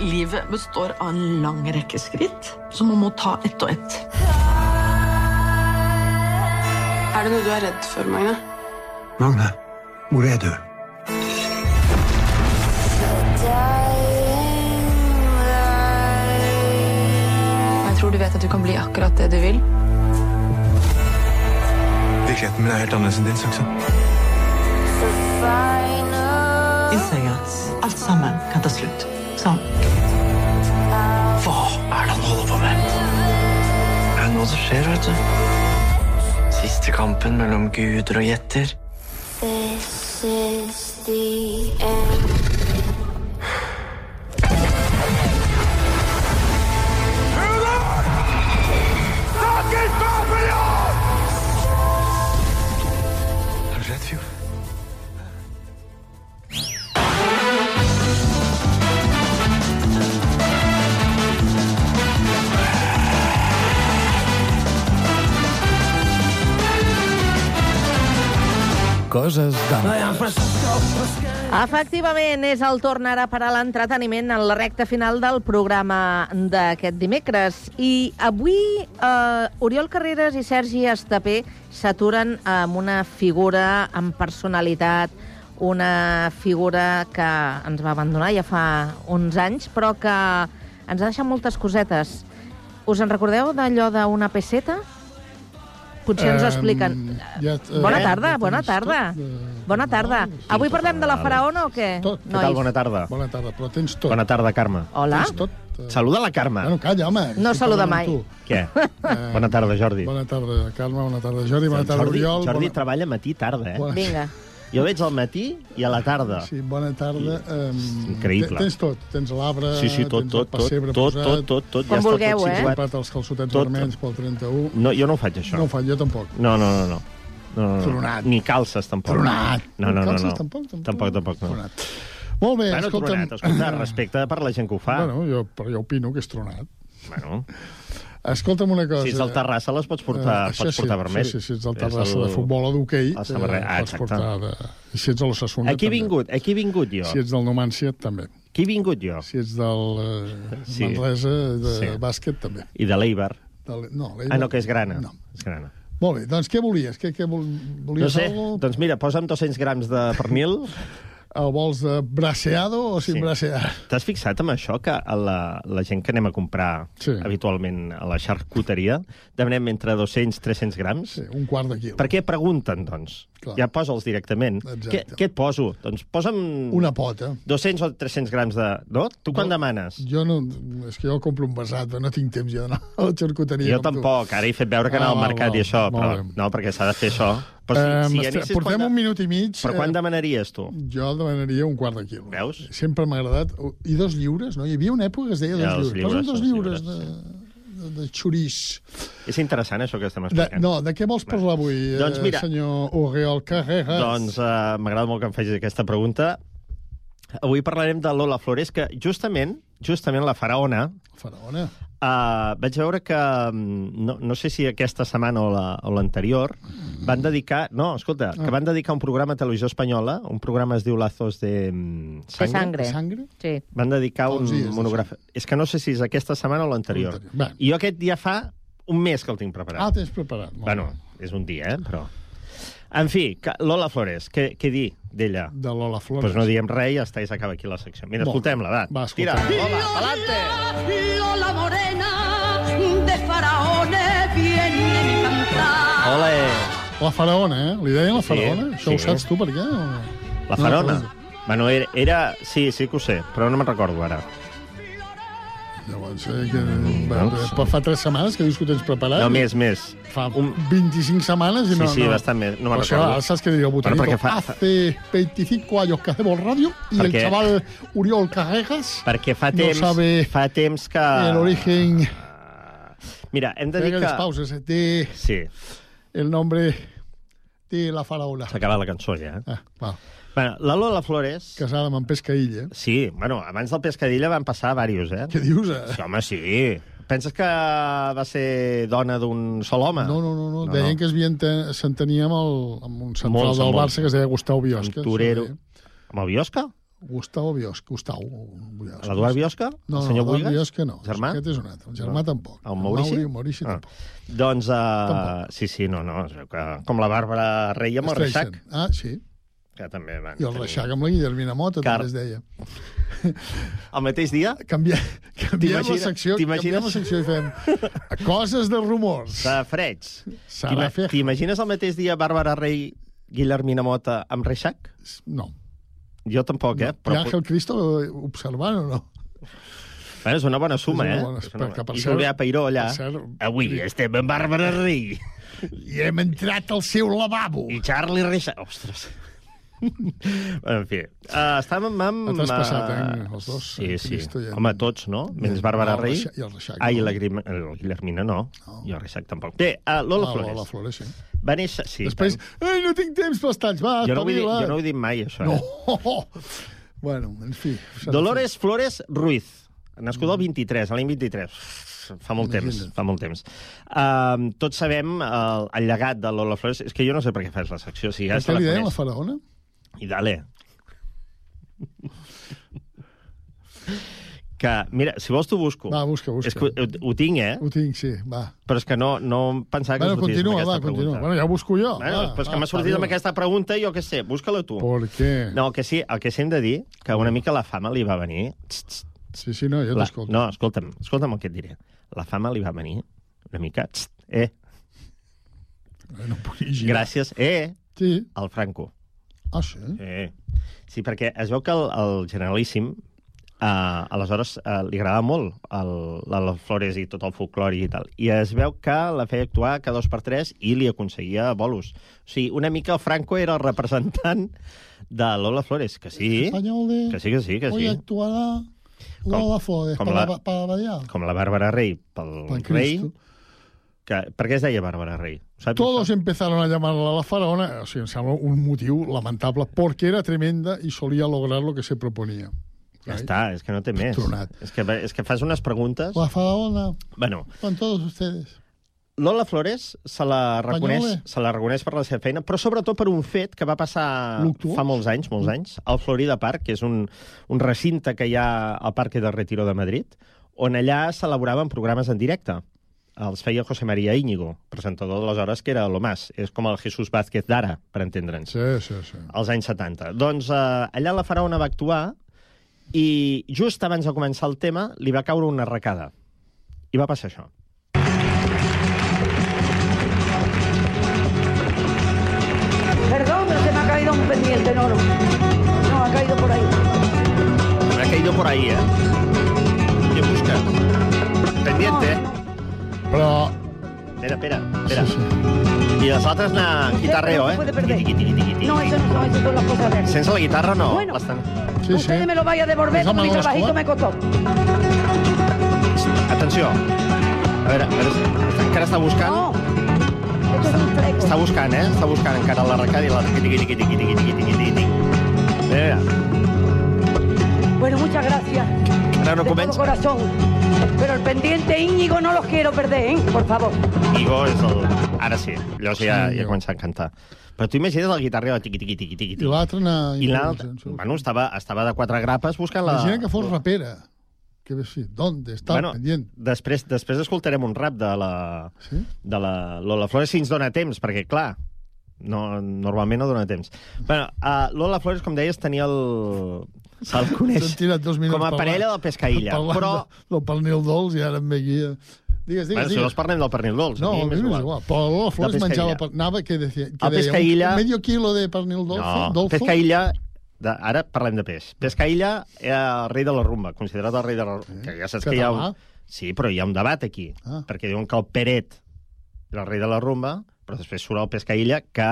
Livet består av en lang rekke skritt som man må ta ett og ett. Er det noe du er redd for, Magne? Magne, hvor er du? Tror du vet at du kan bli akkurat det du vil. Virkeligheten min er helt annerledes enn din, Saksa. Innser jeg at alt sammen kan ta slutt. Sånn. Hva er det han holder på med? Det er noe som skjer, vet du. Siste kampen mellom guder og gjetter. This is the end. Coses d'antes. Efectivament, és el torn ara per a l'entreteniment en la recta final del programa d'aquest dimecres. I avui eh, Oriol Carreras i Sergi Estapé s'aturen amb una figura amb personalitat, una figura que ens va abandonar ja fa uns anys, però que ens ha deixat moltes cosetes. Us en recordeu d'allò d'una peseta? Potser ens ho expliquen. Ja, eh, Bona tarda, bona tarda. tot, eh, Bona tarda. Avui parlem de la faraona o què? Tot. Què tal? Bona tarda. Bona tarda, però tens tot. Bona tarda, Carme. Hola. Tens tot. Saluda la Carme. Bueno, calla, home. No saluda mai. tu. Què? Bona tarda, Jordi. Bona tarda, Carme, bona tarda, Jordi, bona tarda, Jordi, Oriol. Jordi bona... treballa matí i tarda, eh? Bona- Vinga. Jo veig al matí i a la tarda. Sí, bona tarda. Um, increïble. Tens tot, tens l'arbre, Sí, sí, tot, tens tot, el pessebre tot, posat, tot, tot, tot, ja Quan està vulgueu, tot eh? comprat els calçotets Tot. vermells pel 31. No, jo no ho faig, això. No ho faig, jo tampoc. No, no, no, no. no, no, no. Tronat. Ni calces, tampoc. Tronat. No, no, no. Calces no. tampoc, tampoc? Tampoc, tampoc, no. Tronat. Molt bé, Bueno, escolta'm... tronat, escolta, respecte per la gent que ho fa. Bueno, jo, però jo opino que és tronat. Bueno. Escolta'm una cosa. Si ets del Terrassa, les pots portar, Eh, això pots portar sí, vermell. Sí, sí, si ets del Terrassa el- de futbol o d'hoquei. Ah, pots portar... De... Si ets de l'Ossassuna, Aquí he vingut, aquí he vingut jo. Si ets del Numancia, també. Aquí he vingut jo. Si ets del eh, Sí. Manresa, de Sí. bàsquet, també. I de l'Eibar. Del... No, Ah, no, que és grana. No. És grana. Molt bé, doncs què volies? Què, què vol... volies No sé, algo? doncs mira, posa'm 200 grams de pernil. El vols de braseado o sin Sí. brasear? T'has fixat amb això que a la, la gent que anem a comprar Sí. habitualment a la xarcuteria demanem entre 200 i 300 grams? Sí, un quart de quilo. Per què pregunten, doncs? Clar. Ja posa'ls directament. Exacte. Què, què et poso? Doncs posa'm... Una pota. 200 o 300 grams de... No? Tu quan No. demanes? Jo no... És que jo compro un però no tinc temps jo d'anar a la xarcuteria. Jo com tu. tampoc. Ara he fet veure que Ah, anava al val, mercat val. i això, però bé. no, perquè s'ha de fer això. Però si, si estre- anessis portem quan un minut i mig. Per quan eh, demanaries tu? Jo demanaria un quart de quilo. Veus? Sempre m'ha agradat. I dos lliures, no? Hi havia una època que es deia Ja, dos els lliures. Posa'm lliures, dos lliures lliures, de, de, de xurís. És interessant, això que estem De, explicant. no, de què vols parlar avui, Doncs eh, mira. senyor Oriol Carreras? Doncs uh, m'agrada molt que em facis aquesta pregunta. Avui parlarem de Lola Flores, que justament, justament la faraona, Faraona. Uh, vaig veure que, mm, no, no sé si aquesta setmana o la- o l'anterior, van dedicar... No, escolta, que van dedicar un programa a Televisió Espanyola, un programa es diu Lazos de mm, De sangre. Sangre? Sí. Van dedicar Fa un dies, monogràfic. És que no sé si és aquesta setmana o l'anterior. L'anterior. I jo aquest ja fa un mes que el tinc preparat. Ah, tens preparat. Molt Bueno, és un dia, eh, però... En fi, que- Lola Flores, què, què dir d'ella? De Lola Flores. Doncs pues no diem res i ja està, i s'acaba aquí la secció. Mira, Molt escoltem-la, va. Va, Tira, escoltem. Lola, pa'lante! Lola morena de faraones viene mi cantar. Ole! La faraona, eh? Li deien la Sí, faraona? Això ho sí. saps tu per què? O... La No, farona. no. Bueno, era, era... Sí, sí que ho sé, però no me'n recordo ara. Llavors, eh, que... Va, però fa tres setmanes que dius que ho tens preparat. No, més, més. Fa un... 25 setmanes i Sí, no... sí, no... bastant més. No me'n recordo. ara saps què diria el botanito? Bueno, fa- Hace 25 años que hacemos radio y el Perquè- chaval Uriol Carreras Perquè fa no temps, sabe fa temps que... el origen... Mira, hem de dir que... pauses eh, de Sí, el nombre de la faraona. s'ha acabat la cançó ja. eh? Ah, va. Bueno, la Lola Flores... Casada amb en Pescaïlla. Sí, bueno, abans del Pescadilla van passar diversos, eh? Què dius, eh? Sí, home, sí. Penses que va ser dona d'un sol home? No, no, no, no. No, Deien no. que es s'entenia amb, el, amb un central Molts, del Barça molts. que es deia Gustau Biosca. Un torero. Amb el Biosca? Gustau Biosca. Gustau Biosca. L'Eduard Biosca? No, el senyor no, Buigas? Biosca no. Germà? Aquest és un altre. El germà No. tampoc. El Maurici? Mauri, Maurici Ah. tampoc. Doncs, uh, Tampoc. sí, sí, no, no, com la Bàrbara Rey amb el. Reixac, Ah, sí. Que també van I el tenir- Reixac amb la Guillermina Mota Car- també es deia. El mateix dia? Canvia, canviem la secció, canviem la secció i fem coses de rumors. De freig. T'imagines el mateix dia Bàrbara Rey, Guillermina Mota amb Reixac? No. Jo tampoc, eh? I Àngel Cristo observant o no? Bueno, és una bona suma, És una eh? bona- És una per I Julià Peiró allà. cert, Avui estem amb Bàrbara Rey. I hem entrat al seu lavabo. I Charlie Reixac. Ostres. En fi, uh, estàvem amb... Et has passat, eh, eh, els dos, Sí, en sí. Cristo en- Home, tots, no? Menys No, Bàrbara Rey. I el Reixac, Ah, i no. la Grim... el Guillermina no. I el Reixac tampoc. Bé, uh, Lola Ah, Flores. Lola Flores, sí. Va néixer... Sí, Després, ei, no tinc temps pels talls, va, jo no, dir, espavila. jo no ho he dit mai, això. No. Eh? Bueno, en fi. Dolores Flores Ruiz, nascuda el 23, l'any 23. Fa molt temps, Imagina't. fa molt temps. Uh, tots sabem el, el llegat de Lola Flores. És que jo no sé per què fas la secció. Si ja què la li deien la faraona? I dale. Que, mira, si vols t'ho busco. Va, busca, busca. És que ho, ho tinc, eh? Ho tinc, sí, va. Però és que no, no em pensava que Bueno, sortís continua, amb aquesta va, continua. pregunta. Bueno, ja ho busco jo. Bueno, va, però és va, que m'ha sortit amb aquesta pregunta i jo què sé, busca-la tu. Per què? No, que sí, el que sí hem de dir, que una mica la fama li va venir... Txt, txt, Sí, sí, no, jo t'escolto. no, escolta'm, escolta'm el que et diré. La fama li va venir una mica... Txt, eh, No puc gràcies, eh, Sí. al Franco. Ah, sí? Sí. sí, perquè es veu que el, el generalíssim Uh, aleshores, uh, li agradava molt el, la, les flores i tot el folclori i tal. I es veu que la feia actuar cada dos per tres i li aconseguia bolos. O sigui, una mica el Franco era el representant de Lola Flores, que sí, de... que sí, que sí, que Hoy sí. actuará Lola Flores com para, la- para variar. Com la Bàrbara Rey pel Per rei. Cristo. Que, per què es deia Bàrbara Rey? Saps Todos empezaron a llamarla la faraona, o sea, sembla un motiu lamentable, porque era tremenda y solía lograr lo que se proponía. Ja està, és que no té més. Tronat. És que, és que fas unes preguntes... La faraona, Bueno, con todos ustedes. Lola Flores se la, reconeix, se la reconeix per la seva feina, però sobretot per un fet que va passar Luctuós. fa molts anys, molts anys, al Florida Park, que és un, un recinte que hi ha al Parque de Retiro de Madrid, on allà s'elaboraven programes en directe. Els feia José María Íñigo, presentador d'aleshores, que era lo más. És com el Jesús Vázquez d'ara, per entendre'ns. Sí, sí, sí. als anys 70. Doncs eh, allà la faraona va actuar i just abans de començar el tema li va caure una arracada. I va passar això. Perdón, pero se me ha caído un pendiente, no, no. No, ha caído por ahí. Me ha caído por ahí, eh? Què busques? Pendiente. Però... Espera, espera, espera. Sí, sí. I les altres anar guitarreo, eh? No, eso no eso son las cosas de. Sense la guitarra, no. Bueno. L'estan- Sí, Ustedes sí. me lo vaya a devolver mi trabajito me costó. Atenció. A veure, a veure, encara està buscant. No, esto es un fleco. Està buscant, eh? Està buscant encara i la tiqui, tiqui, tiqui, tiqui, tiqui, tiqui, tiqui, tiqui. Mira, Bueno, muchas gracias. No de todo comença. corazón. Pero el pendiente Íñigo no los quiero perder, ¿eh? Por favor. Igo és el... Ara sí, llavors ja, Sí, ja començat a cantar. Però tu imagina't el guitarreo tiqui, tiqui, tiqui, tiqui, I tiqui. l'altre. I l'altre, bueno, estava, estava de quatre grapes buscant la... Imagina que fos rapera. Que ves, sí, ¿dónde está Bueno, el pendiente? després, després escoltarem un rap de la, Sí? de la Lola Flores si ens dona temps, perquè, clar, no, normalment no dona temps. Bueno, uh, Lola Flores, com deies, tenia el... Se'l coneix tirat dos com a parella del Pescaïlla. Però, de- del pernil dolç i ara em ve aquí... a- Digues, digues, bueno, si digues. vols parlem del pernil dolç. No, a mi m'és igual. Però Lola Flores menjava... Per... Anava, que decía, que El deia, pescaïlla- un medio kilo de pernil dolce, No, dolço. Pescaïlla... De, ara parlem de peix. Pescaïlla era el rei de la rumba, considerat el rei de la rumba. Que ja saps que hi ha un... Català. Sí, però hi ha un debat aquí. Ah. Perquè diuen que el Peret era el rei de la rumba, però després surt el Pescaïlla, que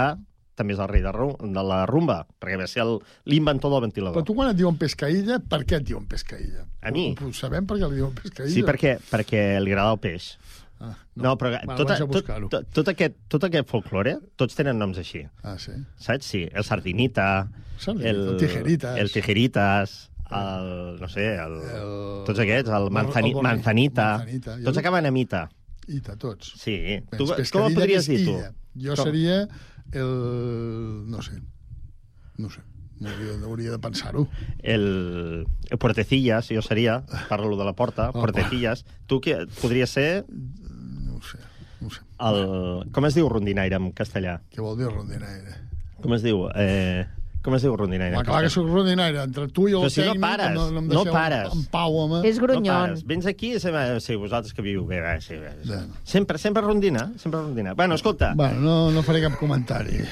també és el rei de, de la rumba, perquè va ser el- l'inventor del Però ventilador. tu quan et diuen pescaïlla, per què et diuen pescaïlla? A mi? Ho, ho sabem per què li diuen pescaïlla. Sí, perquè, perquè li agrada el peix. Ah, No, però Bueno, tota, tot, tot, tot, aquest, tot aquest folklore, tots tenen noms així. Ah, sí? Saps? Sí, el sardinita, Sardinita, el, el tijeritas. el tijeritas, el, no sé, el, El- tots aquests, el, el manzani, borni- manzanita, manzanita. Tots acaben a mita. Ita, tots. Sí. Tu, com el podries dir, tu? Jo Com? seria el... no sé. No sé. Hauria, hauria de pensar-ho. El, el Puertecillas, jo seria, parlo de la porta, Oh, Puertecillas. Tu què, podries ser No ho sé. No ho sé. el... Com es diu rondinaire en castellà? Què vol dir rondinaire? Com es diu? Eh, com es diu rondinaire? Home, en clar que sóc rondinaire. Entre tu i el Però si no tècnic, pares, no, no, em no pares. en pau, home. És No grunyon. pares. Vens aquí i. Sí, vosaltres que viviu bé, va, sí, va, sí. Ja. Sempre, sempre rondina, sempre rondina. Bueno, escolta, Bueno, no, no faré cap comentari.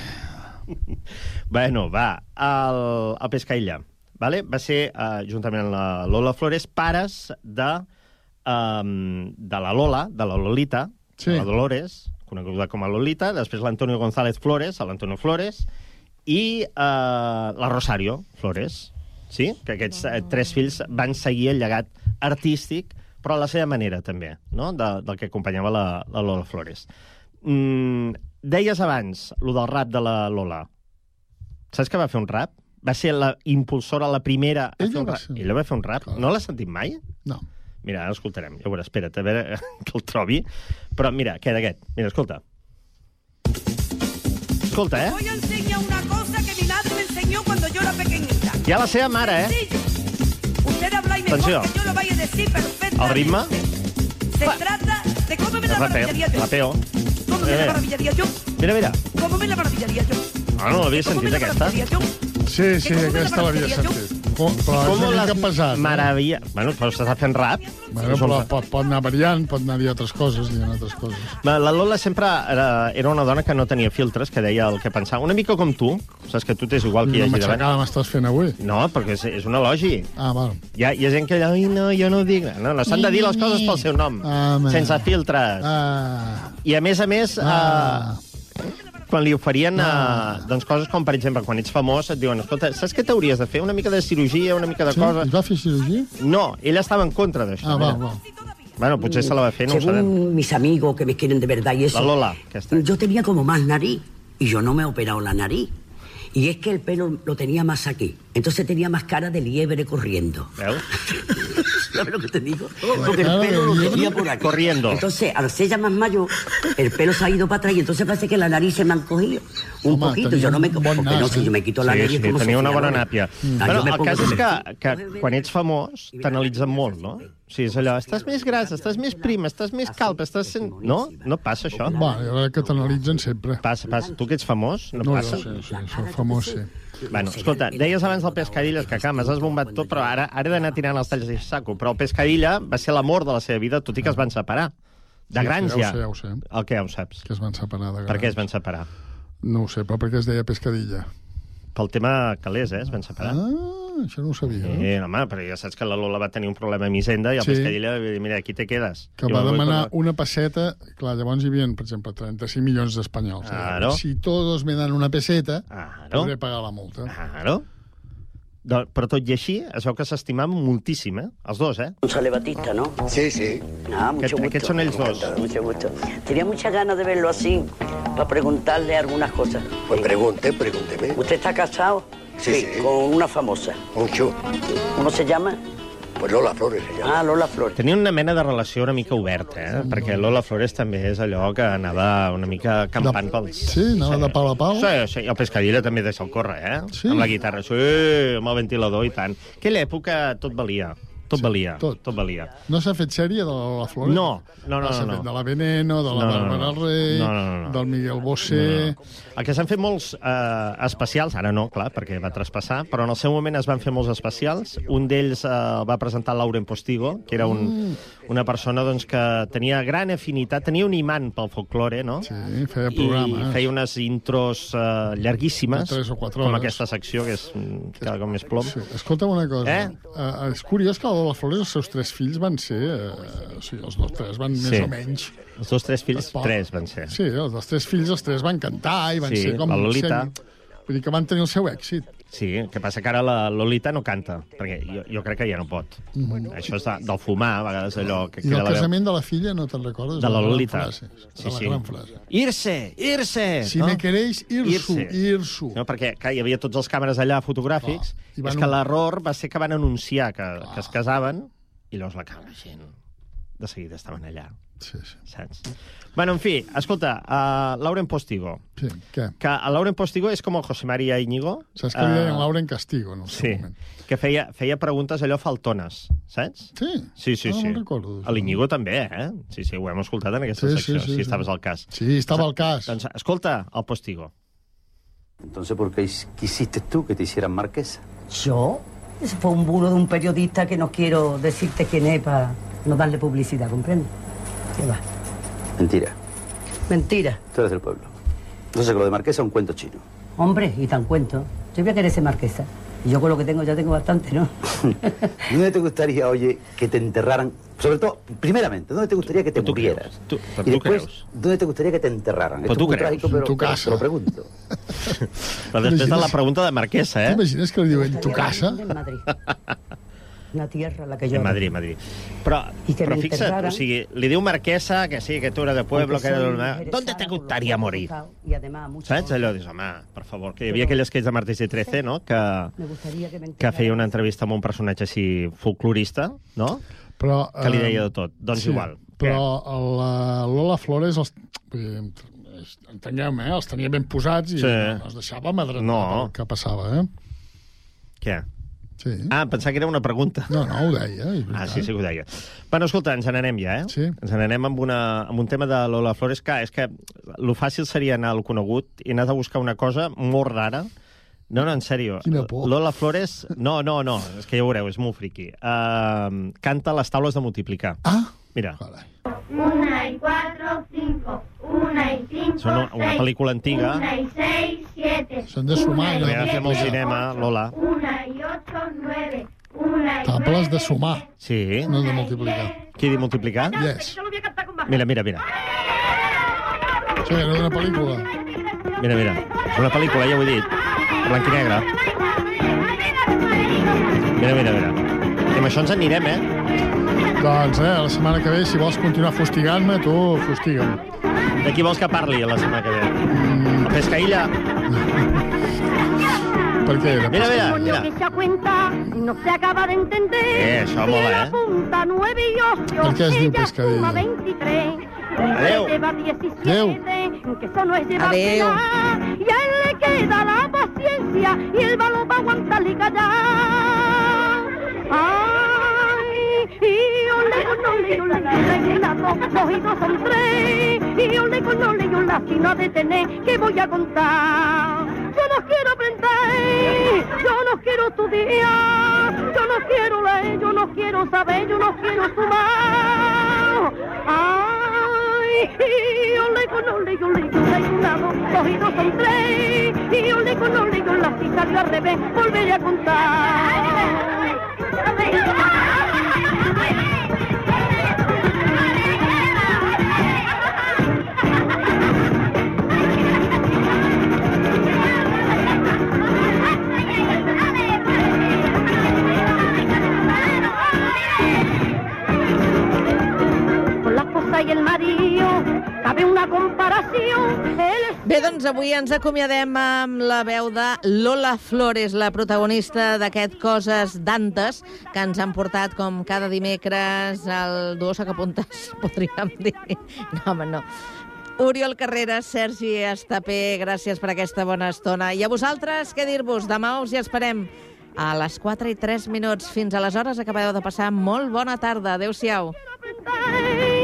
bueno, va, el, el Pescaïlla, vale? va ser, uh, juntament amb la Lola Flores, pares de, um, de la Lola, de la Lolita, Sí. de la Dolores, coneguda com a Lolita, després l'Antonio González Flores, l'Antonio Flores, i uh, la Rosario Flores, sí? que aquests uh, tres fills van seguir el llegat artístic, però a la seva manera, també, no? de, del que acompanyava la, la Lola Flores. Mm, deies abans, lo del rap de la Lola. Saps que va fer un rap? Va ser la impulsora, la primera a Ella fer un va ser- Ella va fer un rap. No l'has sentit mai? No. Mira, ara l'escoltarem. Ja ho veuràs, espera't, a veure que el trobi. Però mira, aquest, aquest. Mira, escolta. Escolta, eh? Voy a enseñar una enseñó cuando yo era pequeñita. Ha la seva mare, eh? Sencillo. Usted habla y mejor Atenció. que yo lo vaya a decir perfectamente. El ritme, Se trata de cómo me la maravillaría yo. rapeo. ¿Cómo me Eh. la maravillaría yo? Mira, mira. ¿Cómo me la maravillaría yo? Ah, no l'havia ¿Cómo sentit, aquesta. Sí, sí, aquesta l'havia sentit. Com, però és una mica pesat. Maravilla. Bueno, però s'està fent rap. Bueno, però pot, pot anar variant, pot anar a dir altres coses, dient altres coses. La Lola sempre era, era una dona que no tenia filtres, que deia el que pensava. Una mica com tu, saps que tu t'és igual que hi No hagi m'aixecava, m'estàs fent avui. No, perquè és, és un elogi. Ah, val. Hi ha, hi ha gent que allà, no, jo no ho dic. No, no s'han de dir les coses pel seu nom, Ah, sense filtres. Ah. I a més a més, Ah. eh, quan li oferien eh, doncs coses com, per exemple, quan ets famós, et diuen, escolta, saps què t'hauries de fer? Una mica de cirurgia, una mica de Sí? cosa... Es va fer cirurgia? No, ella estava en contra d'això. Ah, va, va. Bueno, potser se la va fer, no ho sabem. Según mis amigos que me quieren de verdad y eso. La Lola, que está. Yo tenía como más nariz y yo no me he operado la nariz. Y es que el pelo lo tenía más aquí. Entonces tenía más cara de liebre corriendo. ¿Sabes lo que te digo? Porque el pelo lo tenía por aquí. corriendo. Entonces, al ser ya más mayor, el pelo se ha ido para atrás y entonces parece que la nariz se me han cogido. Un Home, poquito. Yo no me... Porque no, si eh? yo me quito la sí, nariz sí, como tenia una bona nàpia. Ah, bueno, el cas és que, que quan ets famós t'analitzen molt, no? O sigui, és allò, estàs més gras, estàs més prim, estàs més calp, estàs... Sent... No? No passa això? Va, jo crec que t'analitzen sempre. Passa, passa. Tu que ets famós, no, No, passa? jo sí, sí, soc famós, sí. Bueno, escolta, deies abans del Pescadilles que, clar, m'has esbombat tot, però ara, ara he d'anar tirant els talls de saco. Però el Pescadilla va ser l'amor de la seva vida, tot i que es van separar. De Sí, grans sí, ja. ho sé, ja ho sé. El què, ja ho saps? Que es van separar de Per què es grans. van separar? No ho sé, però perquè es deia pescadilla. Pel tema calés, eh? Es van separar. Ah, això no ho sabia. No? Sí, home, però ja saps que la Lola va tenir un problema amb Hisenda i el Sí. Pescadilla va dir, mira, aquí te quedes. Que I va demanar tornar. una peseta... Clar, llavors hi havia, per exemple, 35 milions d'espanyols. Claro. Si todos me dan una peseta, Claro. podré pagar la multa. Claro. Do, però tot i així, es veu que s'estimaven moltíssim, eh? Els dos, eh? González Batista, ¿no? Sí, sí. Ah, mucho gusto. aquests són ells dos. Mucho gusto. Tenía muchas ganas de verlo así, para preguntarle algunas cosas. Pues pregunte, pregúnteme. ¿Usted está casado? Sí, sí. Con una famosa. Mucho. ¿Cómo se llama? Pues Lola Flores se llama. Ah, Lola Flores. Tenia una mena de relació una mica oberta, eh? Perquè Lola Flores també és allò que anava una mica campant pels... Sí, anava de pau a pau. Sí, sí, i el Pescadilla també deixa'l córrer, eh? Sí? Amb la guitarra, sí, amb el ventilador i tant. Aquella època tot valia. Tot valia, tot. tot valia. No s'ha fet sèrie de la Flores? No, no, no, S'ha no, fet no. de la Veneno, de la No, no, no, Bàrbara no. Rey, No, no, no, no. del Miguel Bosé... El que s'han fet molts eh, especials, ara no, clar, perquè va traspassar, però en el seu moment es van fer molts especials. Un d'ells eh, va presentar Lauren Postigo, que era un, Mm. Una persona doncs, que tenia gran afinitat, tenia un imant pel folklore, no? Sí, feia programes. I feia unes intros eh, llarguíssimes, De tres o quatre com hores. aquesta secció, que és cada cop més plom. Sí. Escolta'm una cosa. Eh? Uh, és curiós que la Flores, els seus tres fills van ser... Uh, o sigui, els dos tres van Sí. més o menys... Els dos tres fills, Pa- tres van ser. Sí, els dels tres fills, els tres van cantar i van Sí, ser com... la Lolita. Semi... Vull dir que van tenir el seu èxit. Sí, el que passa que ara la Lolita no canta, perquè jo, jo crec que ja no pot. Mhm. Això és de, del fumar, a vegades allò... Que I del la veu. casament de la filla, no te'n recordes? De la gran Lolita. Frase, Sí, de la sí. gran frase. Irse, irse! Si me queréis, irsu, irsu. No, perquè clar, hi havia tots els càmeres allà fotogràfics, van és que l'error va ser que van anunciar que, que es casaven i llavors la càmera gent de seguida estaven allà. Sí, sí. Saps? Bueno, en fi, escolta, uh, Lauren Postigo. Sí, què? Que el Lauren Postigo és com el José María Íñigo. Saps que li deien eh, Lauren Castigo, no? Sí, que feia, feia preguntes allò faltones, saps? Sí? Sí, sí, Ah, sí. me'n recordo, A l'Iñigo també, eh? Sí, sí, ho hem escoltat en aquesta Sí, secció, sí, sí, si sí. estaves al cas. Sí, estava al cas. Doncs escolta el Postigo. Entonces, ¿por qué quisiste tú que te hicieran marquesa? ¿Yo? Eso fue un bulo de un periodista que no quiero decirte quién es para no darle publicidad, ¿comprendes? ¿Qué va? Mentira. Mentira. Tú eres del pueblo. Entonces, que lo de marquesa es un cuento chino. Hombre, y tan cuento. Yo voy a querer ser marquesa. Y yo con lo que tengo ya tengo bastante, ¿no? ¿Dónde te gustaría, oye, que te enterraran? Sobre todo, primeramente, ¿dónde te gustaría que te murieras? Tu, però y después? ¿dónde te gustaría que te enterraran? Esto tu es muy creus? trágico, pero, En tu pero casa. te lo pregunto. Després de la pregunta de Marquesa, eh? Que diuen tu casa? En Madrid. Una tierra la que yo... En Madrid, Madrid. Però, I que però me fixa't, o sigui, li diu Marquesa que sí, que tu eres de pueblo, que eres... de- ¿Dónde te gustaría morir? Y además, mucho Saps? Allò dius, home, per favor, que hi havia aquell sketch de Martí i 13, no?, que, que que feia una entrevista amb un personatge així folclorista, no?, Però, que li eh, deia de tot. Doncs sí, igual. Però la Lola Flores, els, entengueu-me, eh, els tenia ben posats i Sí. no, es deixava madrenar No. pel que passava, eh? Què? Sí. Ah, pensava que era una pregunta. No, no, ho deia. Ah, sí, sí que ho deia. Bueno, escolta, ens n'anem ja, eh? Sí. Ens n'anem amb, una, amb un tema de Lola Flores, que és que lo fàcil seria anar al conegut i anar a buscar una cosa molt rara No, no, en sèrio. Quina por. Lola Flores... No, no, no, és que ja ho veureu, és molt friqui. Uh, canta les taules de multiplicar. Ah? Mira, Una y cuatro, cinco. Una y cinco, és una, una seis. pel·lícula antiga. Una y seis, siete. S'han de sumar. Que allò. va fer molt cinema, Lola. Una y ocho, nueve. Una y Tables de sumar, Sí. no de multiplicar. Qui diu multiplicar? Yes. Mira, mira, mira. Sí, era una pel·lícula. Mira, mira. És una pel·lícula, ja ho he dit. Blanc i negre. Mira, mira, mira. I amb això ens anirem, eh? Doncs, eh, la setmana que ve, si vols continuar fustigant-me, tu fustiga'm. De qui vols que parli la setmana que ve? Mm. Pescaïlla? Per què era? Mira, mira, mira. que se cuenta no se acaba de entender. Eh, això mola, eh? punta nueve y ocho, Per què es diu ella pescadilla? suma 23. Adeu. Lleva 17, Adeu. que eso no es llevársela. Y a él le queda la paciencia y el valor para aguantar y callar. Ay, y ole con ole, ole, ole, dos y dos son tres. Y ole con ole, yo la sin de tener que voy a contar. Yo no quiero aprender, yo no quiero estudiar, yo no quiero leer, yo no quiero saber, yo no quiero sumar. Ay, y ole con ole, le ole, una, dos, y dos son tres. Y ole con ole, yo la si salió al revés, volveré a contar. Con la esposa y el marido cabe una es Bé, doncs avui ens acomiadem amb la veu de Lola Flores, la protagonista d'aquest Coses d'Antes, que ens han portat com cada dimecres el duo sacapuntes, podríem dir. No, home, no. Oriol Carreras, Sergi Estapé, gràcies per aquesta bona estona. I a vosaltres, què dir-vos? Demà us hi esperem a les 4 i 3 minuts. Fins aleshores, acabeu de passar molt bona tarda. Adéu-siau. Yo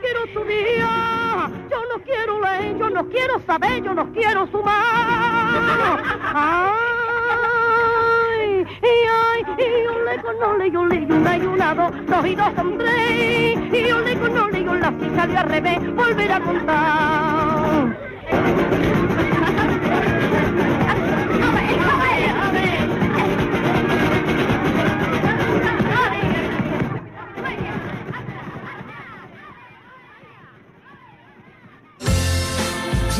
quiero estudiar, yo no quiero leer, yo no quiero saber, yo no quiero sumar. Ay, ay, y yo le con ole, yo le una y una, dos, dos y dos son tres. Y yo le con ole, yo la si salió al revés, volver a contar.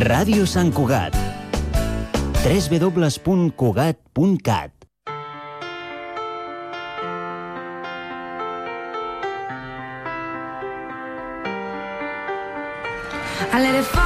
Ràdio Sant Cugat. www.cugat.cat I let it fall